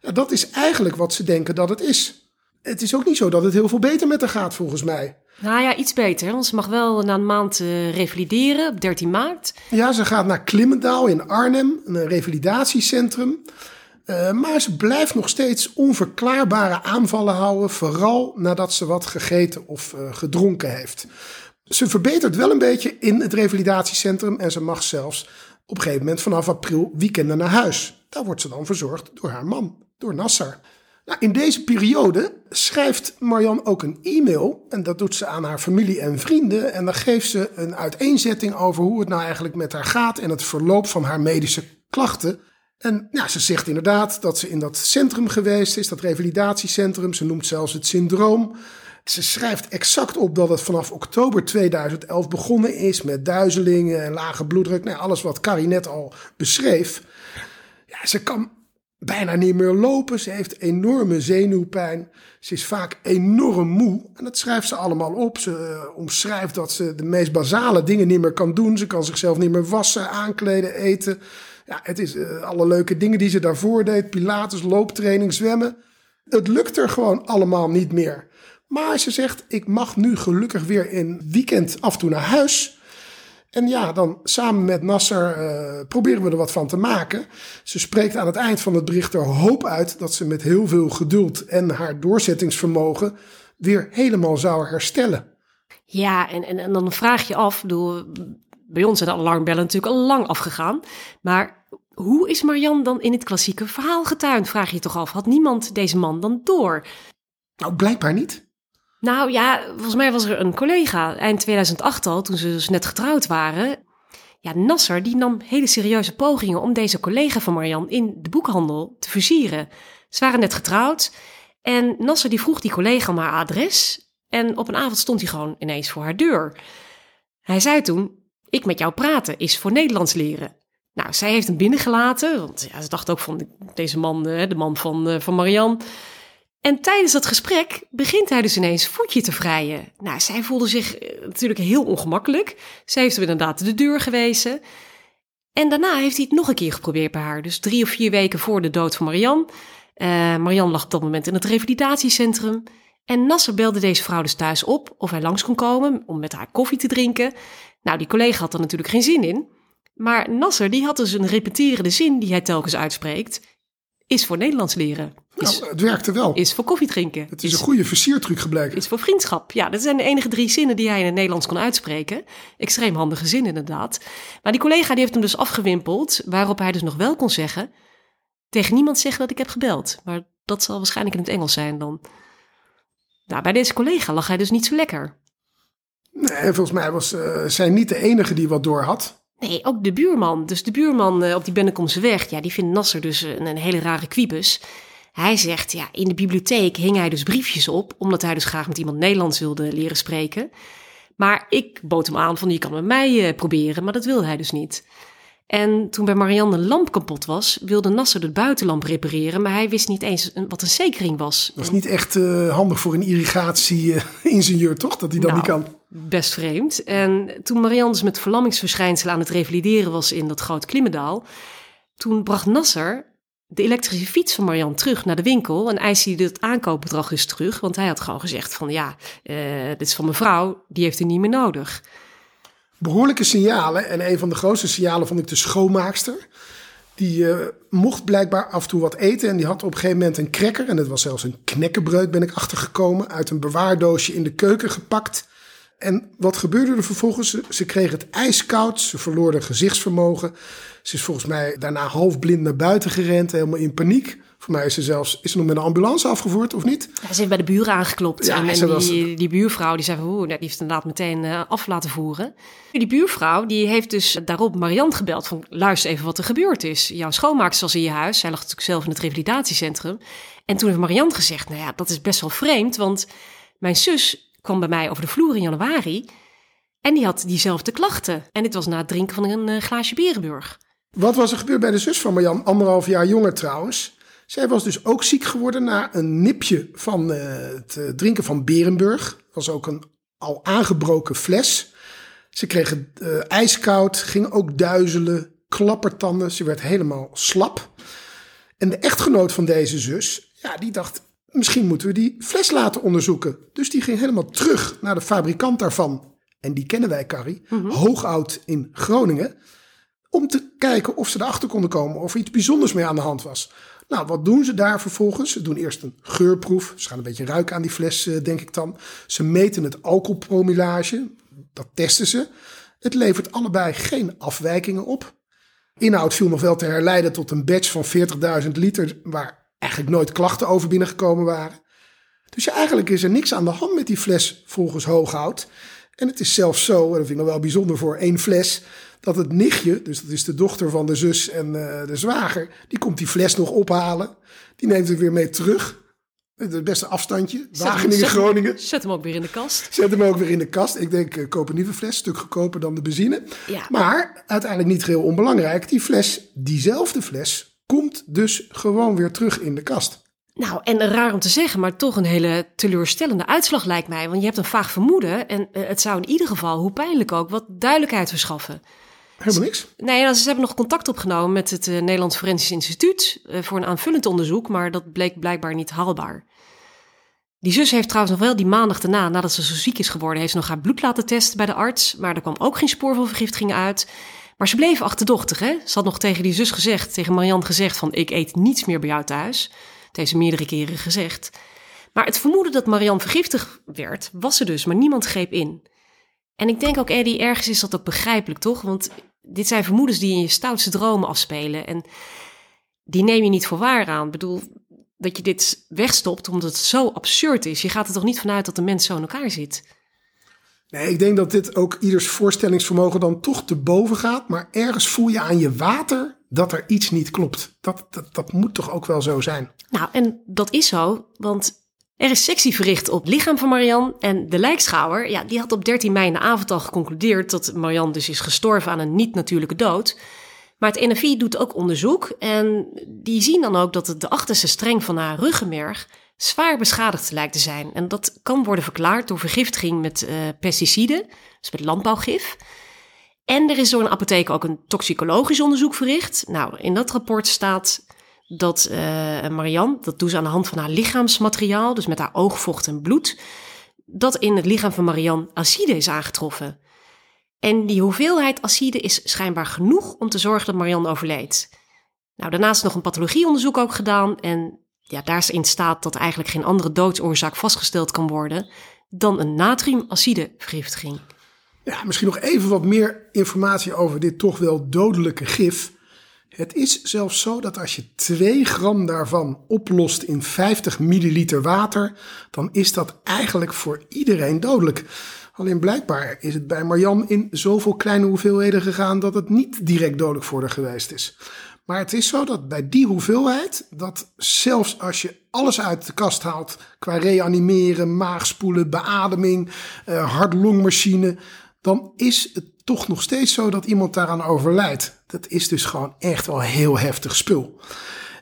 Ja, dat is eigenlijk wat ze denken dat het is. Het is ook niet zo dat het heel veel beter met haar gaat, volgens mij. Nou ja, iets beter. Want ze mag wel na een maand uh, revalideren op 13 maart. Ja, ze gaat naar Klimmendaal in Arnhem, een revalidatiecentrum. Uh, maar ze blijft nog steeds onverklaarbare aanvallen houden, vooral nadat ze wat gegeten of uh, gedronken heeft. Ze verbetert wel een beetje in het revalidatiecentrum en ze mag zelfs op een gegeven moment vanaf april weekenden naar huis. Daar wordt ze dan verzorgd door haar man, door Nassar. Nou, in deze periode schrijft Marjan ook een e-mail. En dat doet ze aan haar familie en vrienden. En dan geeft ze een uiteenzetting over hoe het nou eigenlijk met haar gaat. En het verloop van haar medische klachten. En ja, ze zegt inderdaad dat ze in dat centrum geweest is, dat revalidatiecentrum. Ze noemt zelfs het syndroom. Ze schrijft exact op dat het vanaf oktober 2011 begonnen is met duizelingen en lage bloeddruk. Nou, alles wat Carrie net al beschreef. Ja, ze kan bijna niet meer lopen. Ze heeft enorme zenuwpijn. Ze is vaak enorm moe. En dat schrijft ze allemaal op. Ze uh, omschrijft dat ze de meest basale dingen niet meer kan doen. Ze kan zichzelf niet meer wassen, aankleden, eten. Ja, het is uh, alle leuke dingen die ze daarvoor deed. Pilates, looptraining, zwemmen. Het lukt er gewoon allemaal niet meer. Maar ze zegt, ik mag nu gelukkig weer in weekend af en toe naar huis. En ja, dan samen met Nasser uh, proberen we er wat van te maken. Ze spreekt aan het eind van het bericht er hoop uit dat ze met heel veel geduld en haar doorzettingsvermogen weer helemaal zou herstellen. Ja, en, en, en dan vraag je af, bedoel, bij ons zijn de alarmbellen natuurlijk al lang afgegaan. Maar hoe is Marian dan in het klassieke verhaal getuind, vraag je toch af. Had niemand deze man dan door? Nou, blijkbaar niet. Nou ja, volgens mij was er een collega eind 2008 al, toen ze dus net getrouwd waren. Ja, Nasser die nam hele serieuze pogingen om deze collega van Marian in de boekhandel te versieren. Ze waren net getrouwd en Nasser die vroeg die collega om haar adres. En op een avond stond hij gewoon ineens voor haar deur. Hij zei toen, ik met jou praten is voor Nederlands leren. Nou, zij heeft hem binnengelaten, want ja, ze dacht ook van deze man, de man van, van Marian... En tijdens dat gesprek begint hij dus ineens voetje te vrijen. Nou, zij voelde zich natuurlijk heel ongemakkelijk. Zij heeft hem inderdaad de deur gewezen. En daarna heeft hij het nog een keer geprobeerd bij haar. Dus drie of vier weken voor de dood van Marian. Uh, Marian lag op dat moment in het revalidatiecentrum. En Nasser belde deze vrouw dus thuis op of hij langs kon komen om met haar koffie te drinken. Nou, die collega had er natuurlijk geen zin in. Maar Nasser die had dus een repeterende zin die hij telkens uitspreekt. is voor Nederlands leren. Is, Nou, het werkte wel. is voor koffie drinken. het is een goede versiertruc gebleken. is voor vriendschap. Ja, dat zijn de enige drie zinnen die hij in het Nederlands kon uitspreken. Extreem handige zin inderdaad. Maar die collega die heeft hem dus afgewimpeld, waarop hij dus nog wel kon zeggen... tegen niemand zeggen dat ik heb gebeld. Maar dat zal waarschijnlijk in het Engels zijn dan. Nou, bij deze collega lag hij dus niet zo lekker. Nee, volgens mij was eh, zij niet de enige die wat door had. Nee, ook de buurman. Dus de buurman eh, op die Bennekomse weg, ja, die vindt Nasser dus een, een hele rare kwiebus. Hij zegt, ja, in de bibliotheek hing hij dus briefjes op, omdat hij dus graag met iemand Nederlands wilde leren spreken. Maar ik bood hem aan van, je kan met mij eh, proberen, maar dat wilde hij dus niet. En toen bij Marianne de lamp kapot was, wilde Nasser de buitenlamp repareren, maar hij wist niet eens een- wat een zekering was. Dat is niet echt eh, handig voor een irrigatie-ingenieur, toch? Dat hij dat Nou, niet kan. Best vreemd. En toen Marianne dus met verlammingsverschijnselen aan het revalideren was in dat groot klimmendaal, toen bracht Nasser de elektrische fiets van Marianne terug naar de winkel en eiste hij het aankoopbedrag dus terug, want hij had gewoon gezegd van ja, eh, dit is van mijn vrouw, die heeft hij niet meer nodig. Behoorlijke signalen. En een van de grootste signalen vond ik de schoonmaakster. Die eh, mocht blijkbaar af en toe wat eten. En die had op een gegeven moment een cracker. En dat was zelfs een knekkenbreud, ben ik achtergekomen. Uit een bewaardoosje in de keuken gepakt. En wat gebeurde er vervolgens? Ze, ze kreeg het ijskoud. Ze verloor haar gezichtsvermogen. Ze is volgens mij daarna halfblind naar buiten gerend. Helemaal in paniek. Voor mij is ze zelfs is ze nog met een ambulance afgevoerd, of niet? Ja, ze heeft bij de buren aangeklopt Ja, en, en ze was- die, die buurvrouw die zei van, oeh, die heeft inderdaad meteen eh, af laten voeren. Die buurvrouw die heeft dus daarop Marianne gebeld van, luister even wat er gebeurd is. Jouw schoonmaakster was in je huis, zij lag natuurlijk zelf in het revalidatiecentrum. En toen heeft Marianne gezegd, nou ja, dat is best wel vreemd, want mijn zus kwam bij mij over de vloer in januari en die had diezelfde klachten. En dit was na het drinken van een eh, glaasje Berenburg. Wat was er gebeurd bij de zus van Marjan? Anderhalf jaar jonger trouwens. Zij was dus ook ziek geworden na een nipje van eh, het eh, drinken van Berenburg. was ook een al aangebroken fles. Ze kreeg het eh, ijskoud, ging ook duizelen, klappertanden. Ze werd helemaal slap. En de echtgenoot van deze zus, ja, die dacht, misschien moeten we die fles laten onderzoeken. Dus die ging helemaal terug naar de fabrikant daarvan. En die kennen wij, Carrie. Hoogoud in Groningen om te kijken of ze erachter konden komen of er iets bijzonders mee aan de hand was. Nou, wat doen ze daar vervolgens? Ze doen eerst een geurproef. Ze gaan een beetje ruiken aan die fles, eh, denk ik dan. Ze meten het alcoholpromillage. Dat testen ze. Het levert allebei geen afwijkingen op. Inhoud viel nog wel te herleiden tot een batch van 40.000 liter... waar eigenlijk nooit klachten over binnengekomen waren. Dus eigenlijk is er niks aan de hand met die fles volgens Hooghout. En het is zelfs zo, en dat vind ik nog wel bijzonder voor één fles, dat het nichtje, dus dat is de dochter van de zus en eh, de zwager, die komt die fles nog ophalen. Die neemt het weer mee terug. Het beste afstandje, Wageningen, Zet hem- Groningen. Zet hem ook weer in de kast. Zet hem ook weer in de kast. Ik denk, eh, koop een nieuwe fles, stuk goedkoper dan de benzine. Ja. Maar uiteindelijk niet heel onbelangrijk, die fles, diezelfde fles, komt dus gewoon weer terug in de kast. Nou, en raar om te zeggen, maar toch een hele teleurstellende uitslag lijkt mij. Want je hebt een vaag vermoeden en eh, het zou in ieder geval, hoe pijnlijk ook, wat duidelijkheid verschaffen. Helemaal niks. Nee, nou, ze hebben nog contact opgenomen met het eh, Nederlands Forensisch Instituut eh, voor een aanvullend onderzoek, maar dat bleek blijkbaar niet haalbaar. Die zus heeft trouwens nog wel die maandag daarna, nadat ze zo ziek is geworden, heeft ze nog haar bloed laten testen bij de arts, maar er kwam ook geen spoor van vergiftiging uit. Maar ze bleef achterdochtig, hè? Ze had nog tegen die zus gezegd, tegen Marianne gezegd van, ik eet niets meer bij jou thuis. Dat heeft ze meerdere keren gezegd. Maar het vermoeden dat Marianne vergiftigd werd, was er dus, maar niemand greep in. En ik denk ook, Eddie, ergens is dat ook begrijpelijk, toch? Want dit zijn vermoedens die in je stoutste dromen afspelen. En die neem je niet voor waar aan. Ik bedoel, dat je dit wegstopt omdat het zo absurd is. Je gaat er toch niet vanuit dat de mens zo in elkaar zit? Nee, ik denk dat dit ook ieders voorstellingsvermogen dan toch te boven gaat. Maar ergens voel je aan je water dat er iets niet klopt. Dat, dat, dat moet toch ook wel zo zijn. Nou, en dat is zo, want er is sectie verricht op het lichaam van Marianne. En de lijkschouwer, ja, die had op 13 mei in de avond al geconcludeerd dat Marianne dus is gestorven aan een niet-natuurlijke dood. Maar het NFI doet ook onderzoek en die zien dan ook dat de achterste streng van haar ruggenmerg zwaar beschadigd lijkt te zijn. En dat kan worden verklaard door vergiftiging met eh, pesticiden, dus met landbouwgif. En er is door een apotheek ook een toxicologisch onderzoek verricht. Nou, in dat rapport staat dat eh, Marianne, dat doet ze aan de hand van haar lichaamsmateriaal, dus met haar oogvocht en bloed, dat in het lichaam van Marianne acide is aangetroffen. En die hoeveelheid acide is schijnbaar genoeg om te zorgen dat Marianne overleed. Nou, daarnaast nog een pathologieonderzoek ook gedaan. En ja, daarin staat dat eigenlijk geen andere doodsoorzaak vastgesteld kan worden dan een natriumacidevergiftiging. Ja, misschien nog even wat meer informatie over dit toch wel dodelijke gif. Het is zelfs zo dat als je 2 gram daarvan oplost in 50 milliliter water, dan is dat eigenlijk voor iedereen dodelijk. Alleen blijkbaar is het bij Marjan in zoveel kleine hoeveelheden gegaan dat het niet direct dodelijk voor haar geweest is. Maar het is zo dat bij die hoeveelheid, dat zelfs als je alles uit de kast haalt qua reanimeren, maagspoelen, beademing, uh, hart-longmachine, dan is het toch nog steeds zo dat iemand daaraan overlijdt. Dat is dus gewoon echt wel heel heftig spul.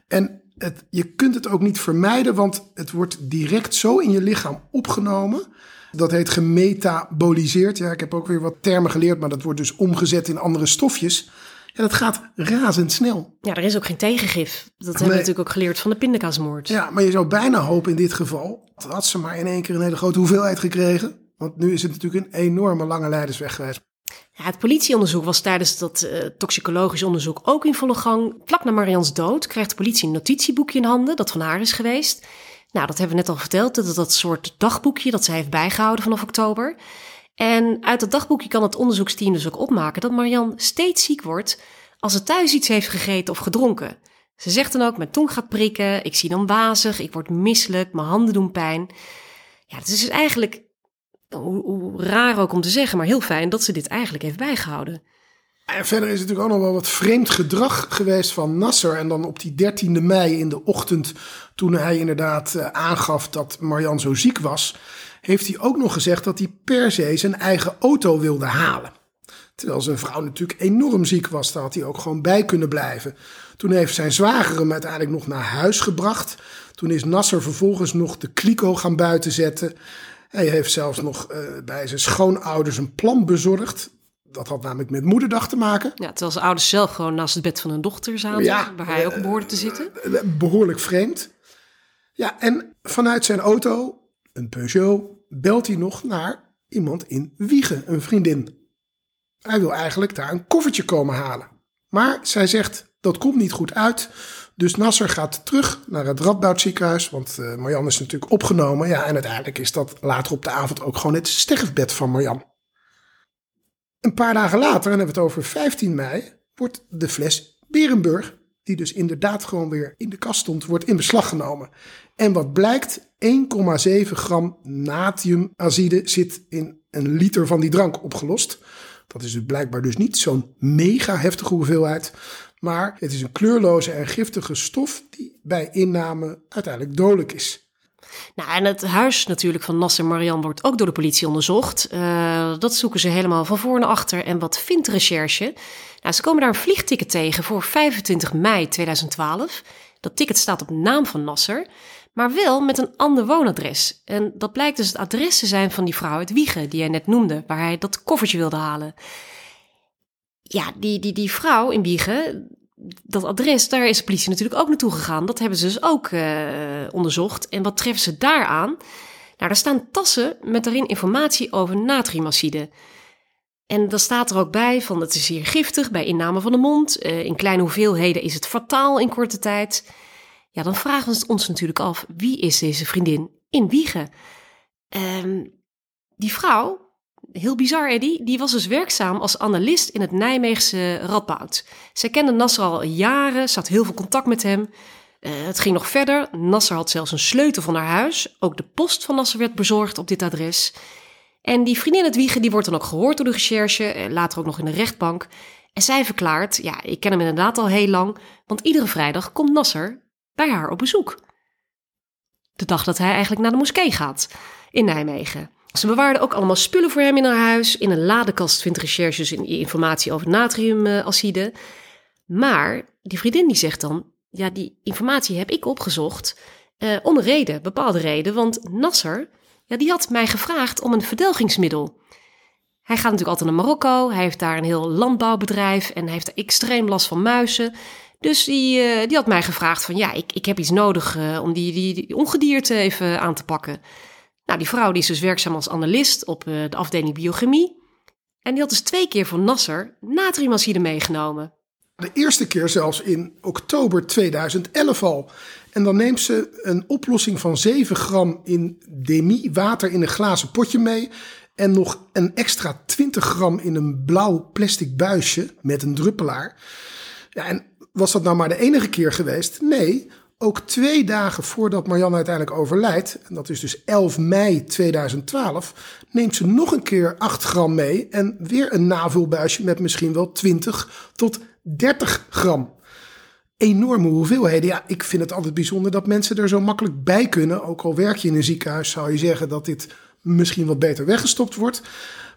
En het, je kunt het ook niet vermijden, want het wordt direct zo in je lichaam opgenomen. Dat heet gemetaboliseerd. Ja, ik heb ook weer wat termen geleerd, maar dat wordt dus omgezet in andere stofjes. Ja, dat gaat razendsnel. Ja, er is ook geen tegengif. Dat hebben we natuurlijk ook geleerd van de pindakaasmoord. Ja, maar je zou bijna hopen in dit geval, dat had ze maar in één keer een hele grote hoeveelheid gekregen. Want nu is het natuurlijk een enorme lange leidersweg geweest. Ja, het politieonderzoek was tijdens dat uh, toxicologisch onderzoek ook in volle gang. Vlak na Marians dood krijgt de politie een notitieboekje in handen dat van haar is geweest. Nou, dat hebben we net al verteld, dat dat soort dagboekje dat zij heeft bijgehouden vanaf oktober. En uit dat dagboekje kan het onderzoeksteam dus ook opmaken dat Marian steeds ziek wordt als ze thuis iets heeft gegeten of gedronken. Ze zegt dan ook, mijn tong gaat prikken, ik zie dan wazig, ik word misselijk, mijn handen doen pijn. Ja, het is dus eigenlijk hoe, raar ook om te zeggen, maar heel fijn dat ze dit eigenlijk heeft bijgehouden. En verder is het natuurlijk ook nog wel wat vreemd gedrag geweest van Nasser. En dan op die 13e mei in de ochtend, toen hij inderdaad uh, aangaf dat Marjan zo ziek was, heeft hij ook nog gezegd dat hij per se zijn eigen auto wilde halen. Terwijl zijn vrouw natuurlijk enorm ziek was, daar had hij ook gewoon bij kunnen blijven. Toen heeft zijn zwager hem uiteindelijk nog naar huis gebracht. Toen is Nasser vervolgens nog de kliko gaan buiten zetten. Hij heeft zelfs nog uh, bij zijn schoonouders een plan bezorgd. Dat had namelijk met moederdag te maken. Ja, terwijl zijn ouders zelf gewoon naast het bed van hun dochter zaten. Ja, waar hij ook behoorde te zitten. Uh, behoorlijk vreemd. Ja, en vanuit zijn auto, een Peugeot, belt hij nog naar iemand in Wiegen, een vriendin. Hij wil eigenlijk daar een koffertje komen halen. Maar zij zegt, dat komt niet goed uit. Dus Nasser gaat terug naar het Radboud ziekenhuis, want uh, Marjan is natuurlijk opgenomen. Ja, en uiteindelijk is dat later op de avond ook gewoon het sterfbed van Marjan. Een paar dagen later, en hebben we het over 15 mei, wordt de fles Berenburg, die dus inderdaad gewoon weer in de kast stond, wordt in beslag genomen. En wat blijkt, 1,7 gram natriumazide zit in een liter van die drank opgelost. Dat is dus blijkbaar dus niet zo'n mega heftige hoeveelheid. Maar het is een kleurloze en giftige stof die bij inname uiteindelijk dodelijk is. Nou, en het huis natuurlijk van Nasser Marian wordt ook door de politie onderzocht. Uh, dat zoeken ze helemaal van voor naar achter. En wat vindt de recherche? Nou, ze komen daar een vliegticket tegen voor 25 mei 2012. Dat ticket staat op naam van Nasser, maar wel met een ander woonadres. En dat blijkt dus het adres te zijn van die vrouw uit Wiegen, die jij net noemde, waar hij dat koffertje wilde halen. Ja, die, die, die vrouw in Wiegen, dat adres, daar is de politie natuurlijk ook naartoe gegaan. Dat hebben ze dus ook uh, onderzocht. En wat treffen ze daar aan? Nou, daar staan tassen met daarin informatie over natriumacide. En dan staat er ook bij van het is hier giftig bij inname van de mond. Uh, in kleine hoeveelheden is het fataal in korte tijd. Ja, dan vragen we ons natuurlijk af, wie is deze vriendin in Wiegen? Um, die vrouw, heel bizar Eddie, die was dus werkzaam als analist in het Nijmeegse Radboud. Zij kende Nasser al jaren, ze had heel veel contact met hem. Uh, het ging nog verder. Nasser had zelfs een sleutel van haar huis. Ook de post van Nasser werd bezorgd op dit adres. En die vriendin het Wiegen, die wordt dan ook gehoord door de recherche, later ook nog in de rechtbank. En zij verklaart, ja, ik ken hem inderdaad al heel lang, want iedere vrijdag komt Nasser bij haar op bezoek. De dag dat hij eigenlijk naar de moskee gaat in Nijmegen. Ze bewaarden ook allemaal spullen voor hem in haar huis. In een ladekast vindt recherches informatie over natriumacide. Maar die vriendin die zegt dan, ja, die informatie heb ik opgezocht uh, om een reden, bepaalde reden. Want Nasser, ja, die had mij gevraagd om een verdelgingsmiddel. Hij gaat natuurlijk altijd naar Marokko, hij heeft daar een heel landbouwbedrijf en hij heeft extreem last van muizen. Dus die, uh, die had mij gevraagd van ja, ik, ik heb iets nodig uh, om die, die, die, ongedierte even aan te pakken. Nou, die vrouw die is dus werkzaam als analist op uh, de afdeling biochemie. En die had dus twee keer voor Nasser natriumacide meegenomen. De eerste keer zelfs in oktober 2011 al. En dan neemt ze een oplossing van 7 gram in demi water in een glazen potje mee. En nog een extra 20 gram in een blauw plastic buisje met een druppelaar. Ja, en was dat nou maar de enige keer geweest? Nee, ook twee dagen voordat Marianne uiteindelijk overlijdt, en dat is dus 11 mei 2012, neemt ze nog een keer 8 gram mee en weer een navulbuisje met misschien wel 20 tot 30 gram. Enorme hoeveelheden. Ja, ik vind het altijd bijzonder dat mensen er zo makkelijk bij kunnen. Ook al werk je in een ziekenhuis, zou je zeggen dat dit misschien wat beter weggestopt wordt.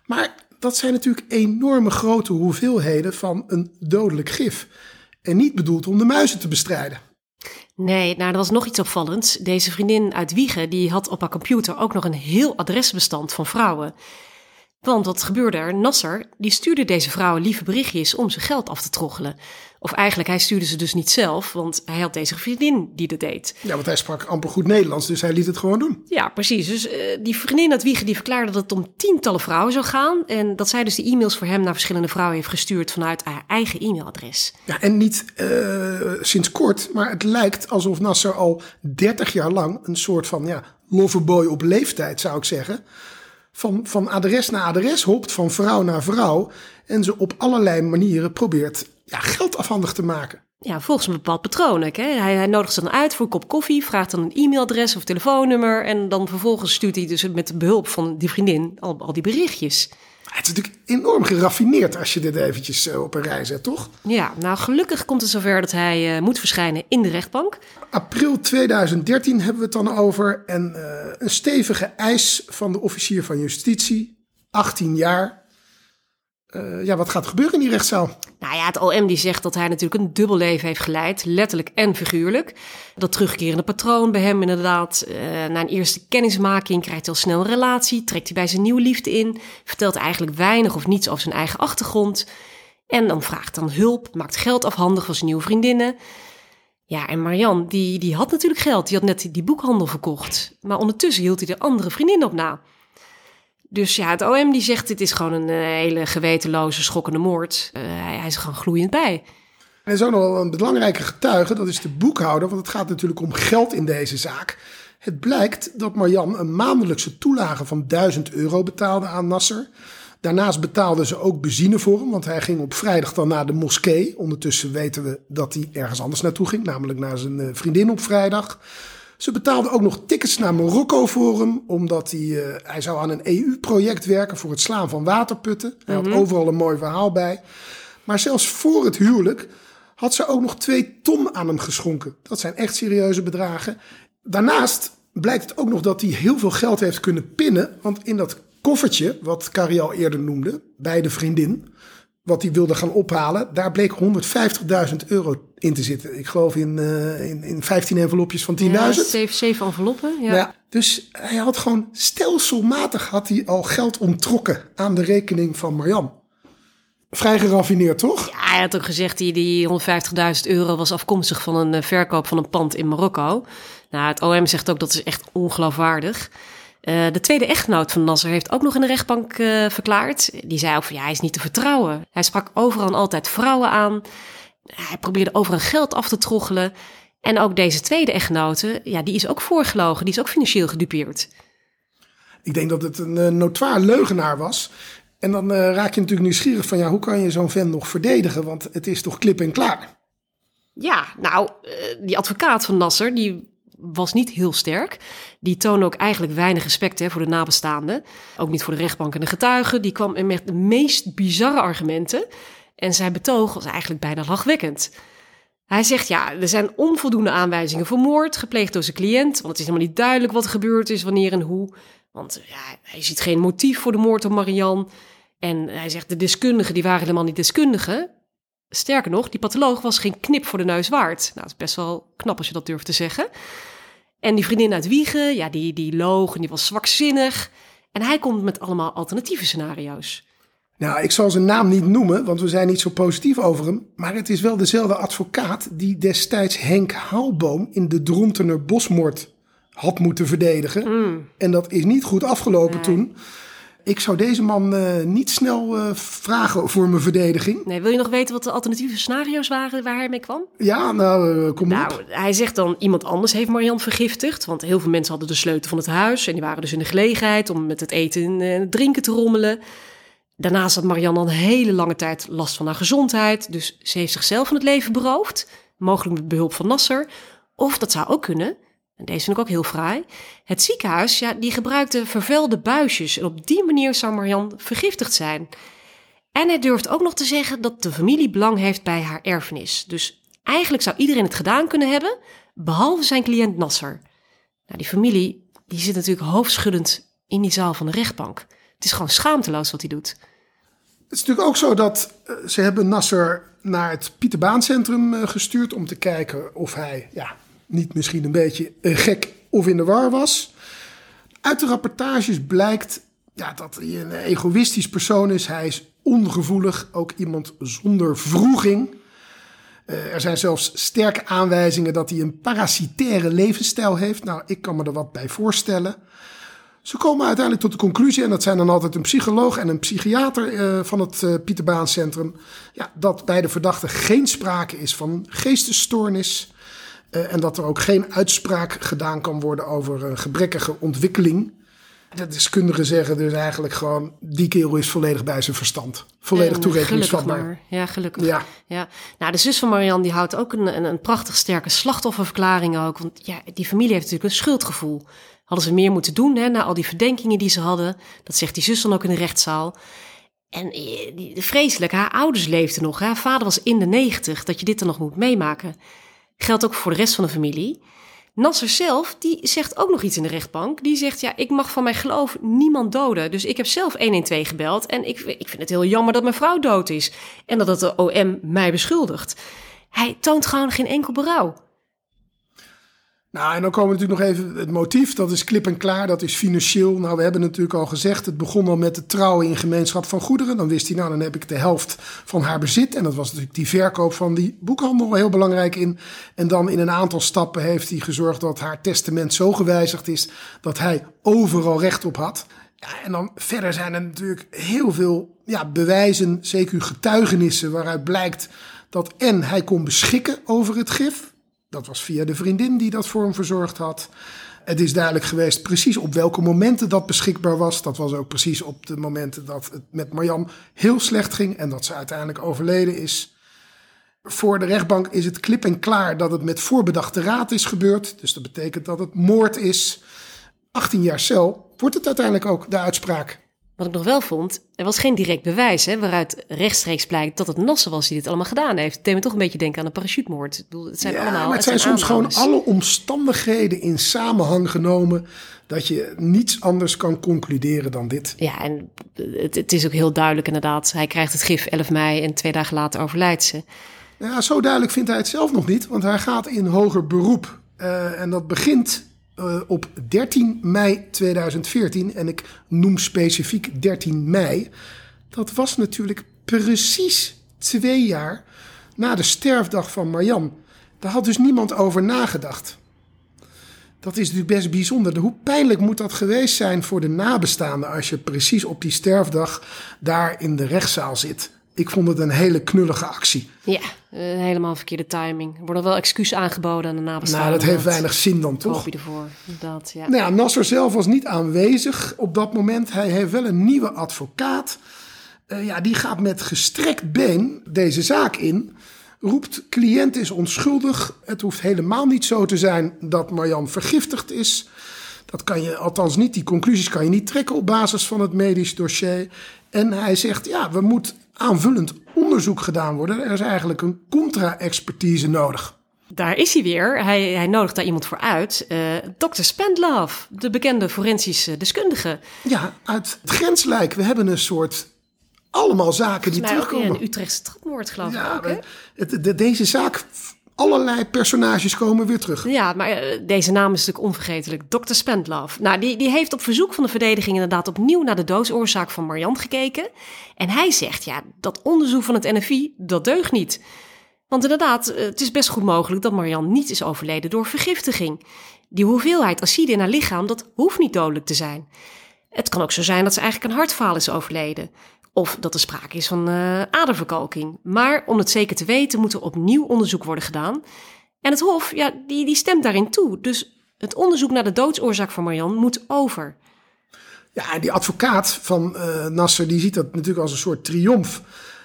Maar dat zijn natuurlijk enorme grote hoeveelheden van een dodelijk gif. En niet bedoeld om de muizen te bestrijden. Nee, nou, er was nog iets opvallends. Deze vriendin uit Wiegen, die had op haar computer ook nog een heel adresbestand van vrouwen. Want wat gebeurde er? Nasser, die stuurde deze vrouwen lieve berichtjes om zijn geld af te troggelen. Of eigenlijk, hij stuurde ze dus niet zelf, want hij had deze vriendin die dat deed. Ja, want hij sprak amper goed Nederlands, dus hij liet het gewoon doen. Ja, precies. Dus eh, die vriendin uit Wiegen die verklaarde dat het om tientallen vrouwen zou gaan. En dat zij dus die e-mails voor hem naar verschillende vrouwen heeft gestuurd vanuit haar eigen e-mailadres. Ja, en niet eh, sinds kort, maar het lijkt alsof Nasser al 30 jaar lang een soort van ja, loverboy op leeftijd, zou ik zeggen. Van, van adres naar adres hopt, van vrouw naar vrouw. En ze op allerlei manieren probeert ja, geld afhandig te maken. Ja, volgens een bepaald patroon. Hè? Hij, hij nodigt ze dan uit voor een kop koffie, vraagt dan een e-mailadres of telefoonnummer. En dan vervolgens stuurt hij dus met behulp van die vriendin al, al die berichtjes. Het is natuurlijk enorm geraffineerd als je dit eventjes eh, op een rij zet, toch? Ja, nou gelukkig komt het zover dat hij eh, moet verschijnen in de rechtbank. April 2013 hebben we het dan over. En eh, een stevige eis van de officier van justitie. 18 jaar. Eh, ja, wat gaat er gebeuren in die rechtszaal? Nou ja, het OM die zegt dat hij natuurlijk een dubbel leven heeft geleid, letterlijk en figuurlijk. Dat terugkerende patroon bij hem inderdaad. eh, na een eerste kennismaking krijgt hij al snel een relatie, trekt hij bij zijn nieuwe liefde in, vertelt eigenlijk weinig of niets over zijn eigen achtergrond. En dan vraagt dan hulp, maakt geld afhandig van zijn nieuwe vriendinnen. Ja, en Marianne, die, die had natuurlijk geld. Die had net die boekhandel verkocht. Maar ondertussen hield hij de andere vriendin op na. Dus ja, het OM die zegt dit is gewoon een eh, hele gewetenloze, schokkende moord. Eh, hij, is er gewoon gloeiend bij. Er is ook nog een belangrijke getuige, dat is de boekhouder, want het gaat natuurlijk om geld in deze zaak. Het blijkt dat Marjan een maandelijkse toelage van 1000 euro betaalde aan Nasser. Daarnaast betaalde ze ook benzine voor hem, want hij ging op vrijdag dan naar de moskee. Ondertussen weten we dat hij ergens anders naartoe ging, namelijk naar zijn eh, vriendin op vrijdag. Ze betaalde ook nog tickets naar Marokko voor hem, omdat hij, eh, hij zou aan een EU-project werken voor het slaan van waterputten. Hij had overal een mooi verhaal bij. Maar zelfs voor het huwelijk had ze ook nog twee ton aan hem geschonken. Dat zijn echt serieuze bedragen. Daarnaast blijkt het ook nog dat hij heel veel geld heeft kunnen pinnen. Want in dat koffertje, wat Carrie al eerder noemde, bij de vriendin, wat hij wilde gaan ophalen, daar bleek 150.000 euro in te zitten. Ik geloof in, eh, in, in 15 envelopjes van 10.000. Ja, zeven, zeven enveloppen. Ja. Ja, dus hij had gewoon stelselmatig had hij al geld onttrokken aan de rekening van Marjan. Vrij geraffineerd, toch? Ja, hij had ook gezegd die, die 150.000 euro was afkomstig van een eh, verkoop van een pand in Marokko. Nou, het OM zegt ook dat is echt ongeloofwaardig. Eh, de tweede echtgenoot van Nasser heeft ook nog in de rechtbank eh, verklaard. Die zei ook van ja, hij is niet te vertrouwen. Hij sprak overal en altijd vrouwen aan. Hij probeerde overal geld af te troggelen. En ook deze tweede echtgenote, ja, die is ook voorgelogen. Die is ook financieel gedupeerd. Ik denk dat het een uh, notoir leugenaar was. En dan raak je natuurlijk nieuwsgierig van ja, hoe kan je zo'n vent nog verdedigen? Want het is toch klip en klaar. Ja, nou, die advocaat van Nasser, die was niet heel sterk. Die toonde ook eigenlijk weinig respect hè, voor de nabestaanden. Ook niet voor de rechtbank en de getuigen. Die kwam met de meest bizarre argumenten. En zijn betoog was eigenlijk bijna lachwekkend. Hij zegt, ja, er zijn onvoldoende aanwijzingen voor moord gepleegd door zijn cliënt. Want het is helemaal niet duidelijk wat er gebeurd is, wanneer en hoe. Want ja, hij ziet geen motief voor de moord op Marianne. En hij zegt, de deskundigen die waren helemaal niet deskundigen. Sterker nog, die patholoog was geen knip voor de neus waard. Nou, dat is best wel knap als je dat durft te zeggen. En die vriendin uit Wiegen, ja, die, die loog en die was zwakzinnig. En hij komt met allemaal alternatieve scenario's. Nou, ik zal zijn naam niet noemen, want we zijn niet zo positief over hem. Maar het is wel dezelfde advocaat die destijds Henk Haalboom in de Drontener bosmoord had moeten verdedigen. En dat is niet goed afgelopen Nee. toen. Ik zou deze man eh, niet snel eh, vragen voor mijn verdediging. Nee, wil je nog weten wat de alternatieve scenario's waren waar hij mee kwam? Ja, nou, eh, kom Nou, op. hij zegt dan iemand anders heeft Marian vergiftigd. Want heel veel mensen hadden de sleutel van het huis. En die waren dus in de gelegenheid om met het eten en het drinken te rommelen. Daarnaast had Marian al een hele lange tijd last van haar gezondheid. Dus ze heeft zichzelf van het leven beroofd. Mogelijk met behulp van Nasser. Of dat zou ook kunnen. En deze vind ik ook heel fraai. Het ziekenhuis, ja, die gebruikte vervuilde buisjes. En op die manier zou Marian vergiftigd zijn. En hij durft ook nog te zeggen dat de familie belang heeft bij haar erfenis. Dus eigenlijk zou iedereen het gedaan kunnen hebben, behalve zijn cliënt Nasser. Nou, die familie die zit natuurlijk hoofdschuddend in die zaal van de rechtbank. Het is gewoon schaamteloos wat hij doet. Het is natuurlijk ook zo dat eh, ze hebben Nasser naar het Pieterbaancentrum eh, gestuurd om te kijken of hij ja, niet misschien een beetje eh, gek of in de war was. Uit de rapportages blijkt ja, dat hij een egoïstisch persoon is. Hij is ongevoelig, ook iemand zonder vroeging. Eh, er zijn zelfs sterke aanwijzingen dat hij een parasitaire levensstijl heeft. Nou, ik kan me er wat bij voorstellen. Ze komen uiteindelijk tot de conclusie, en dat zijn dan altijd een psycholoog en een psychiater eh, van het uh, Pieterbaancentrum, ja, dat bij de verdachte geen sprake is van geestesstoornis. Eh, en dat er ook geen uitspraak gedaan kan worden over een gebrekkige ontwikkeling. De deskundigen zeggen dus eigenlijk gewoon, die kerel is volledig bij zijn verstand. Volledig En toerekeningsvatbaar. Ja, gelukkig. Ja. Ja. Nou, de zus van Marianne die houdt ook een, een, een prachtig sterke slachtofferverklaring ook. Want ja, die familie heeft natuurlijk een schuldgevoel. Hadden ze meer moeten doen hè, na al die verdenkingen die ze hadden. Dat zegt die zus dan ook in de rechtszaal. En eh, vreselijk, haar ouders leefden nog. Haar vader was in de negentig, dat je dit dan nog moet meemaken. Geldt ook voor de rest van de familie. Nasser zelf, die zegt ook nog iets in de rechtbank. Die zegt, ja, ik mag van mijn geloof niemand doden. Dus ik heb zelf 112 gebeld. En ik, ik vind het heel jammer dat mijn vrouw dood is. En dat het de OM mij beschuldigt. Hij toont gewoon geen enkel berouw. Nou, en dan komen we natuurlijk nog even het motief. Dat is klip en klaar, dat is financieel. Nou, we hebben natuurlijk al gezegd, het begon al met de trouwen in gemeenschap van goederen. Dan wist hij, nou, dan heb ik de helft van haar bezit. En dat was natuurlijk die verkoop van die boekhandel heel belangrijk in. En dan in een aantal stappen heeft hij gezorgd dat haar testament zo gewijzigd is dat hij overal recht op had. Ja, en dan verder zijn er natuurlijk heel veel ja, bewijzen, zeker getuigenissen, waaruit blijkt dat en hij kon beschikken over het gif. Dat was via de vriendin die dat voor hem verzorgd had. Het is duidelijk geweest precies op welke momenten dat beschikbaar was. Dat was ook precies op de momenten dat het met Marjam heel slecht ging en dat ze uiteindelijk overleden is. Voor de rechtbank is het klip en klaar dat het met voorbedachte raad is gebeurd. Dus dat betekent dat het moord is. 18 jaar cel wordt het uiteindelijk ook de uitspraak. Wat ik nog wel vond, er was geen direct bewijs hè, waaruit rechtstreeks blijkt dat het Nasser was die dit allemaal gedaan heeft. Het deed me toch een beetje denken aan een parachute-moord. Ik bedoel, het zijn Ja, allemaal. maar het zijn soms gewoon alle omstandigheden in samenhang genomen dat je niets anders kan concluderen dan dit. Ja, en het, het is ook heel duidelijk inderdaad. Hij krijgt het gif 11 mei en twee dagen later overlijdt ze. Ja, zo duidelijk vindt hij het zelf nog niet, want hij gaat in hoger beroep. Eh, en dat begint eh, op 13 mei 2014. En ik noem specifiek 13 mei. Dat was natuurlijk precies twee jaar na de sterfdag van Marjan. Daar had dus niemand over nagedacht. Dat is natuurlijk best bijzonder. Hoe pijnlijk moet dat geweest zijn voor de nabestaanden als je precies op die sterfdag daar in de rechtszaal zit? Ik vond het een hele knullige actie. Ja, eh, helemaal verkeerde timing. Er worden wel excuses aangeboden aan de nabestaanden. Nou, dat heeft weinig zin dan toch? Hoop je ervoor, inderdaad. Ja. Nou ja, Nasser zelf was niet aanwezig op dat moment. Hij heeft wel een nieuwe advocaat. Eh, ja, die gaat met gestrekt been deze zaak in. Roept, cliënt is onschuldig. Het hoeft helemaal niet zo te zijn dat Marjan vergiftigd is. Dat kan je, althans niet, die conclusies kan je niet trekken op basis van het medisch dossier. En hij zegt, ja, er moet aanvullend onderzoek gedaan worden. Er is eigenlijk een contra-expertise nodig. Daar is hij weer. Hij, hij nodigt daar iemand voor uit. Eh Dr. Spendlove, de bekende forensische deskundige. Ja, uit het grenslijk. We hebben een soort allemaal zaken die terugkomen. een Utrechtse trapmoord, geloof ik Ja, ook, hè? we- het, de- deze zaak, allerlei personages komen weer terug. Ja, maar eh, deze naam is natuurlijk onvergetelijk. Dr. Spendlove. Nou, die, die heeft op verzoek van de verdediging inderdaad opnieuw naar de doodsoorzaak van Marian gekeken. En hij zegt, ja, dat onderzoek van het NFI, dat deugt niet. Want inderdaad, eh, het is best goed mogelijk dat Marian niet is overleden door vergiftiging. Die hoeveelheid acide in haar lichaam, dat hoeft niet dodelijk te zijn. Het kan ook zo zijn dat ze eigenlijk een hartfaal is overleden. Of dat er sprake is van uh, aderverkalking. Maar om het zeker te weten moet er opnieuw onderzoek worden gedaan. En het Hof, ja, die, die stemt daarin toe. Dus het onderzoek naar de doodsoorzaak van Marian moet over. Ja, en die advocaat van uh, Nasser, die ziet dat natuurlijk als een soort triomf.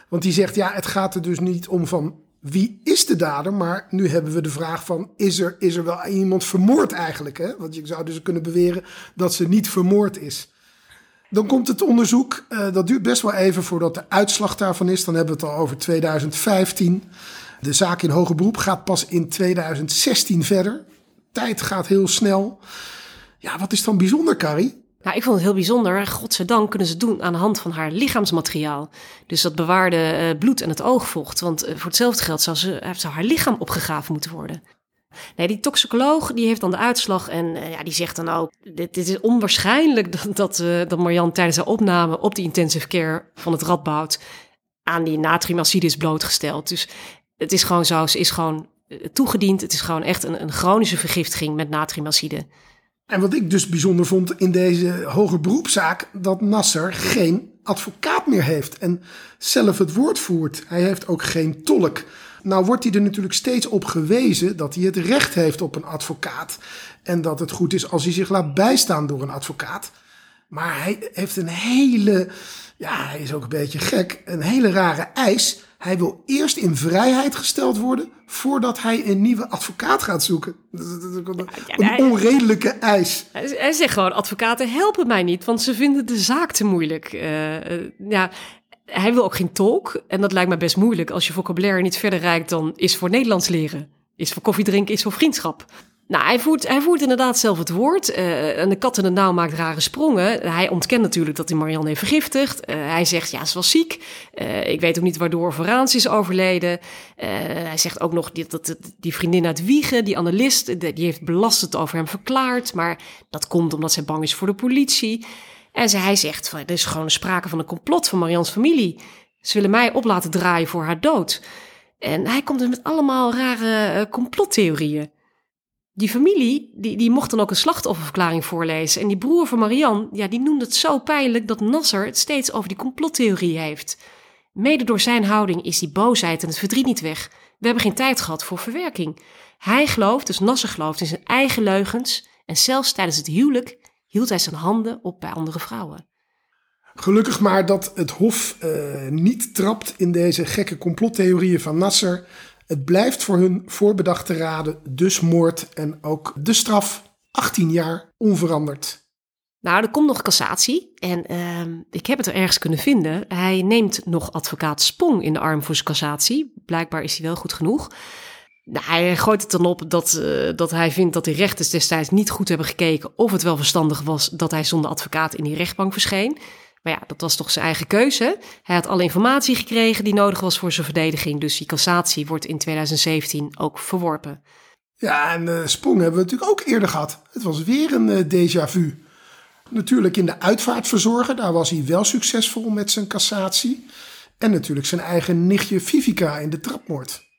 Want die zegt, ja, het gaat er dus niet om van wie is de dader, maar nu hebben we de vraag van, is er, is er wel iemand vermoord eigenlijk? Hè? Want je zou dus kunnen beweren dat ze niet vermoord is. Dan komt het onderzoek, uh, dat duurt best wel even voordat de uitslag daarvan is. Dan hebben we het al over 2015. De zaak in hoger beroep gaat pas in 2016 verder. Tijd gaat heel snel. Ja, wat is dan bijzonder, Carrie? Nou, ik vond het heel bijzonder. Godzijdank kunnen ze het doen aan de hand van haar lichaamsmateriaal. Dus dat bewaarde uh, bloed en het oogvocht. Want uh, voor hetzelfde geld zou, ze, zou haar lichaam opgegraven moeten worden. Nee, die toxicoloog die heeft dan de uitslag en uh, ja, die zegt dan ook... dit, is onwaarschijnlijk dat, dat, uh, dat tijdens haar opname op de intensive care van het Radboud... aan die natriumacide is blootgesteld. Dus het is gewoon zo, ze is gewoon uh, toegediend. Het is gewoon echt een, een chronische vergiftiging met natriumacide. En wat ik dus bijzonder vond in deze hoger beroepszaak... dat Nasser geen advocaat meer heeft en zelf het woord voert. Hij heeft ook geen tolk... Nou wordt hij er natuurlijk steeds op gewezen dat hij het recht heeft op een advocaat. En dat het goed is als hij zich laat bijstaan door een advocaat. Maar hij heeft een hele, ja, hij is ook een beetje gek, een hele rare eis. Hij wil eerst in vrijheid gesteld worden voordat hij een nieuwe advocaat gaat zoeken. Een onredelijke eis. Hij zegt gewoon, advocaten helpen mij niet, want ze vinden de zaak te moeilijk. Uh, uh, ja, hij wil ook geen tolk. En dat lijkt me best moeilijk. Als je vocabulaire niet verder reikt dan is voor Nederlands leren. Is voor koffie drinken, is voor vriendschap. Nou, hij voert, hij voert inderdaad zelf het woord. Uh, en de kat in de nauw maakt rare sprongen. Hij ontkent natuurlijk dat hij Marianne heeft vergiftigd. Uh, hij zegt, ja, ze was ziek. Uh, ik weet ook niet waardoor Vooraans is overleden. hij zegt ook nog dat, dat die vriendin uit Wiegen, die analist, die heeft belastend over hem verklaard. Maar dat komt omdat zij bang is voor de politie. En ze, hij zegt, van, er is gewoon sprake van een complot van Marians familie. Ze willen mij op laten draaien voor haar dood. En hij komt dus met allemaal rare uh, complottheorieën. Die familie, die, die mocht dan ook een slachtofferverklaring voorlezen. En die broer van Marianne, ja, die noemde het zo pijnlijk dat Nasser het steeds over die complottheorie heeft. Mede door zijn houding is die boosheid en het verdriet niet weg. We hebben geen tijd gehad voor verwerking. Hij gelooft, dus Nasser gelooft in zijn eigen leugens. En zelfs tijdens het huwelijk hield hij zijn handen op bij andere vrouwen. Gelukkig maar dat het Hof uh, niet trapt in deze gekke complottheorieën van Nasser. Het blijft voor hun voorbedachte raden dus moord en ook de straf 18 jaar onveranderd. Nou, er komt nog cassatie en uh, ik heb het er ergens kunnen vinden. Hij neemt nog advocaat Spong in de arm voor zijn cassatie. Blijkbaar is hij wel goed genoeg. Nou, hij gooit het dan op dat, uh, dat hij vindt dat de rechters destijds niet goed hebben gekeken of het wel verstandig was dat hij zonder advocaat in die rechtbank verscheen. Maar ja, dat was toch zijn eigen keuze. Hij had alle informatie gekregen die nodig was voor zijn verdediging. Dus die cassatie wordt in 2017 ook verworpen. Ja, en uh, Sprong hebben we natuurlijk ook eerder gehad. Het was weer een uh, déjà vu. Natuurlijk in de uitvaartverzorger, daar was hij wel succesvol met zijn cassatie. En natuurlijk zijn eigen nichtje Vivica in de trapmoord.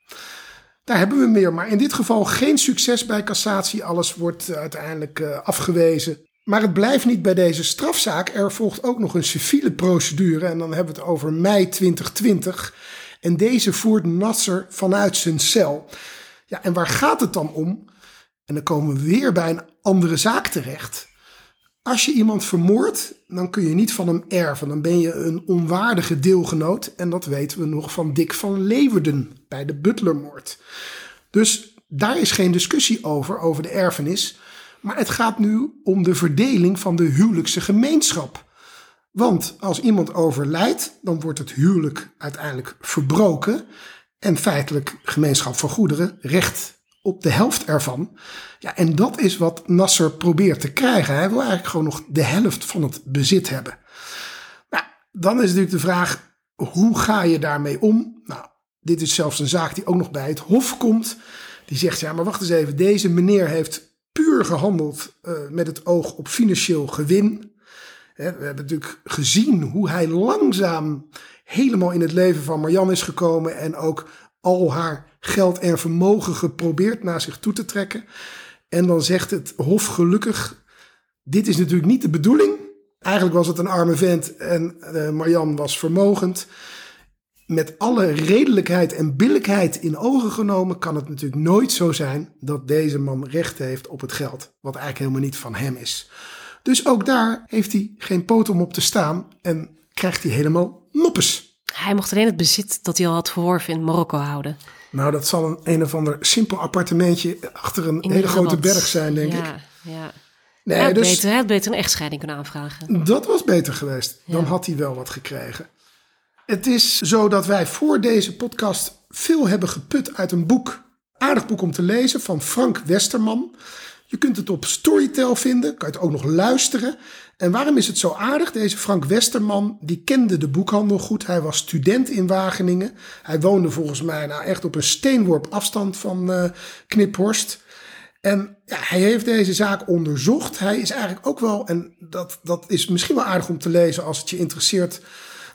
Daar hebben we meer, maar in dit geval geen succes bij cassatie. Alles wordt uiteindelijk uh, afgewezen. Maar het blijft niet bij deze strafzaak. Er volgt ook nog een civiele procedure en dan hebben we het over mei 2020. En deze voert Nasser vanuit zijn cel. Ja, en waar gaat het dan om? En dan komen we weer bij een andere zaak terecht. Als je iemand vermoordt, dan kun je niet van hem erven. Dan ben je een onwaardige deelgenoot. En dat weten we nog van Dick van Leeuwarden bij de Butlermoord. Dus daar is geen discussie over, over de erfenis. Maar het gaat nu om de verdeling van de huwelijkse gemeenschap. Want als iemand overlijdt, dan wordt het huwelijk uiteindelijk verbroken. En feitelijk gemeenschap van goederen, recht op de helft ervan. Ja, en dat is wat Nasser probeert te krijgen. Hij wil eigenlijk gewoon nog de helft van het bezit hebben. Nou, dan is natuurlijk de vraag, hoe ga je daarmee om? Dit is zelfs een zaak die ook nog bij het Hof komt. Die zegt, ja, maar wacht eens even, deze meneer heeft puur gehandeld uh, met het oog op financieel gewin. We hebben natuurlijk gezien hoe hij langzaam helemaal in het leven van Marjan is gekomen en ook al haar geld en vermogen geprobeerd naar zich toe te trekken. En dan zegt het Hof gelukkig: Dit is natuurlijk niet de bedoeling. Eigenlijk was het een arme vent en uh, Marjan was vermogend. Met alle redelijkheid en billijkheid in ogen genomen kan het natuurlijk nooit zo zijn dat deze man recht heeft op het geld, wat eigenlijk helemaal niet van hem is. Dus ook daar heeft hij geen poot om op te staan en krijgt hij helemaal moppes. Hij mocht alleen het bezit dat hij al had verworven in Marokko houden. Nou, dat zal een een of ander simpel appartementje achter een hele grote berg zijn, denk ja, ik. Ja. Nee, hij, had dus beter, hij had beter een echtscheiding kunnen aanvragen. dat was beter geweest. Dan Ja. had hij wel wat gekregen. Het is zo dat wij voor deze podcast veel hebben geput uit een boek. Aardig boek om te lezen van Frank Westerman. Je kunt het op Storytel vinden, kan je het ook nog luisteren. En waarom is het zo aardig? Deze Frank Westerman, die kende de boekhandel goed. Hij was student in Wageningen. Hij woonde volgens mij nou echt op een steenworp afstand van eh, Kniphorst. En ja, hij heeft deze zaak onderzocht. Hij is eigenlijk ook wel, en dat, dat is misschien wel aardig om te lezen als het je interesseert.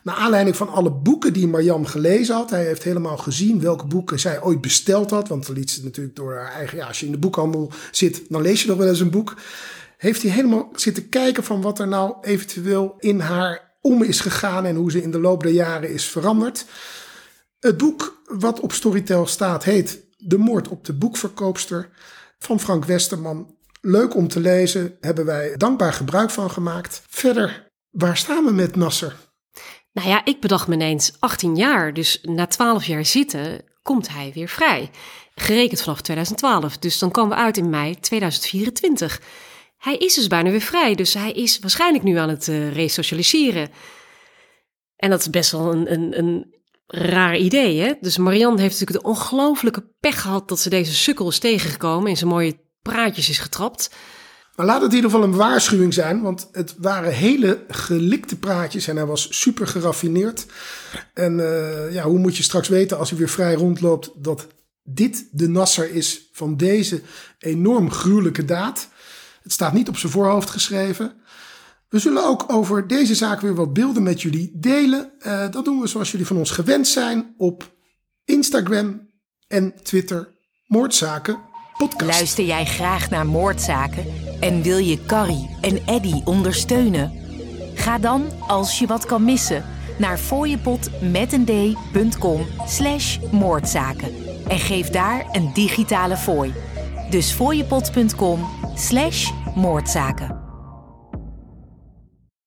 Naar aanleiding van alle boeken die Marjan gelezen had. Hij heeft helemaal gezien welke boeken zij ooit besteld had. Want dan liet ze natuurlijk door haar eigen. Ja, als je in de boekhandel zit, dan lees je nog wel eens een boek. Heeft hij helemaal zitten kijken van wat er nou eventueel in haar om is gegaan. En hoe ze in de loop der jaren is veranderd. Het boek wat op Storytel staat heet De moord op de boekverkoopster van Frank Westerman. Leuk om te lezen, hebben wij dankbaar gebruik van gemaakt. Verder, waar staan we met Nasser? Nou ja, ik bedacht me ineens 18 jaar. Dus na 12 jaar zitten komt hij weer vrij. Gerekend vanaf 2012. Dus dan komen we uit in mei 2024. Hij is dus bijna weer vrij. Dus hij is waarschijnlijk nu aan het eh, resocialiseren. En dat is best wel een, een, een raar idee, hè? Dus Marianne heeft natuurlijk de ongelofelijke pech gehad... dat ze deze sukkel is tegengekomen... en zijn mooie praatjes is getrapt. Maar laat het in ieder geval een waarschuwing zijn, want het waren hele gelikte praatjes en hij was super geraffineerd. En eh, ja, hoe moet je straks weten als hij weer vrij rondloopt dat dit de Nasser is van deze enorm gruwelijke daad? Het staat niet op zijn voorhoofd geschreven. We zullen ook over deze zaak weer wat beelden met jullie delen. Eh, dat doen we zoals jullie van ons gewend zijn op Instagram en Twitter. Moordzaken Luister jij graag naar moordzaken en wil je Carrie en Eddy ondersteunen? Ga dan, als je wat kan missen, naar fooiepot.com slash moordzaken en geef daar een digitale fooi. Dus fooiepot.com slash moordzaken.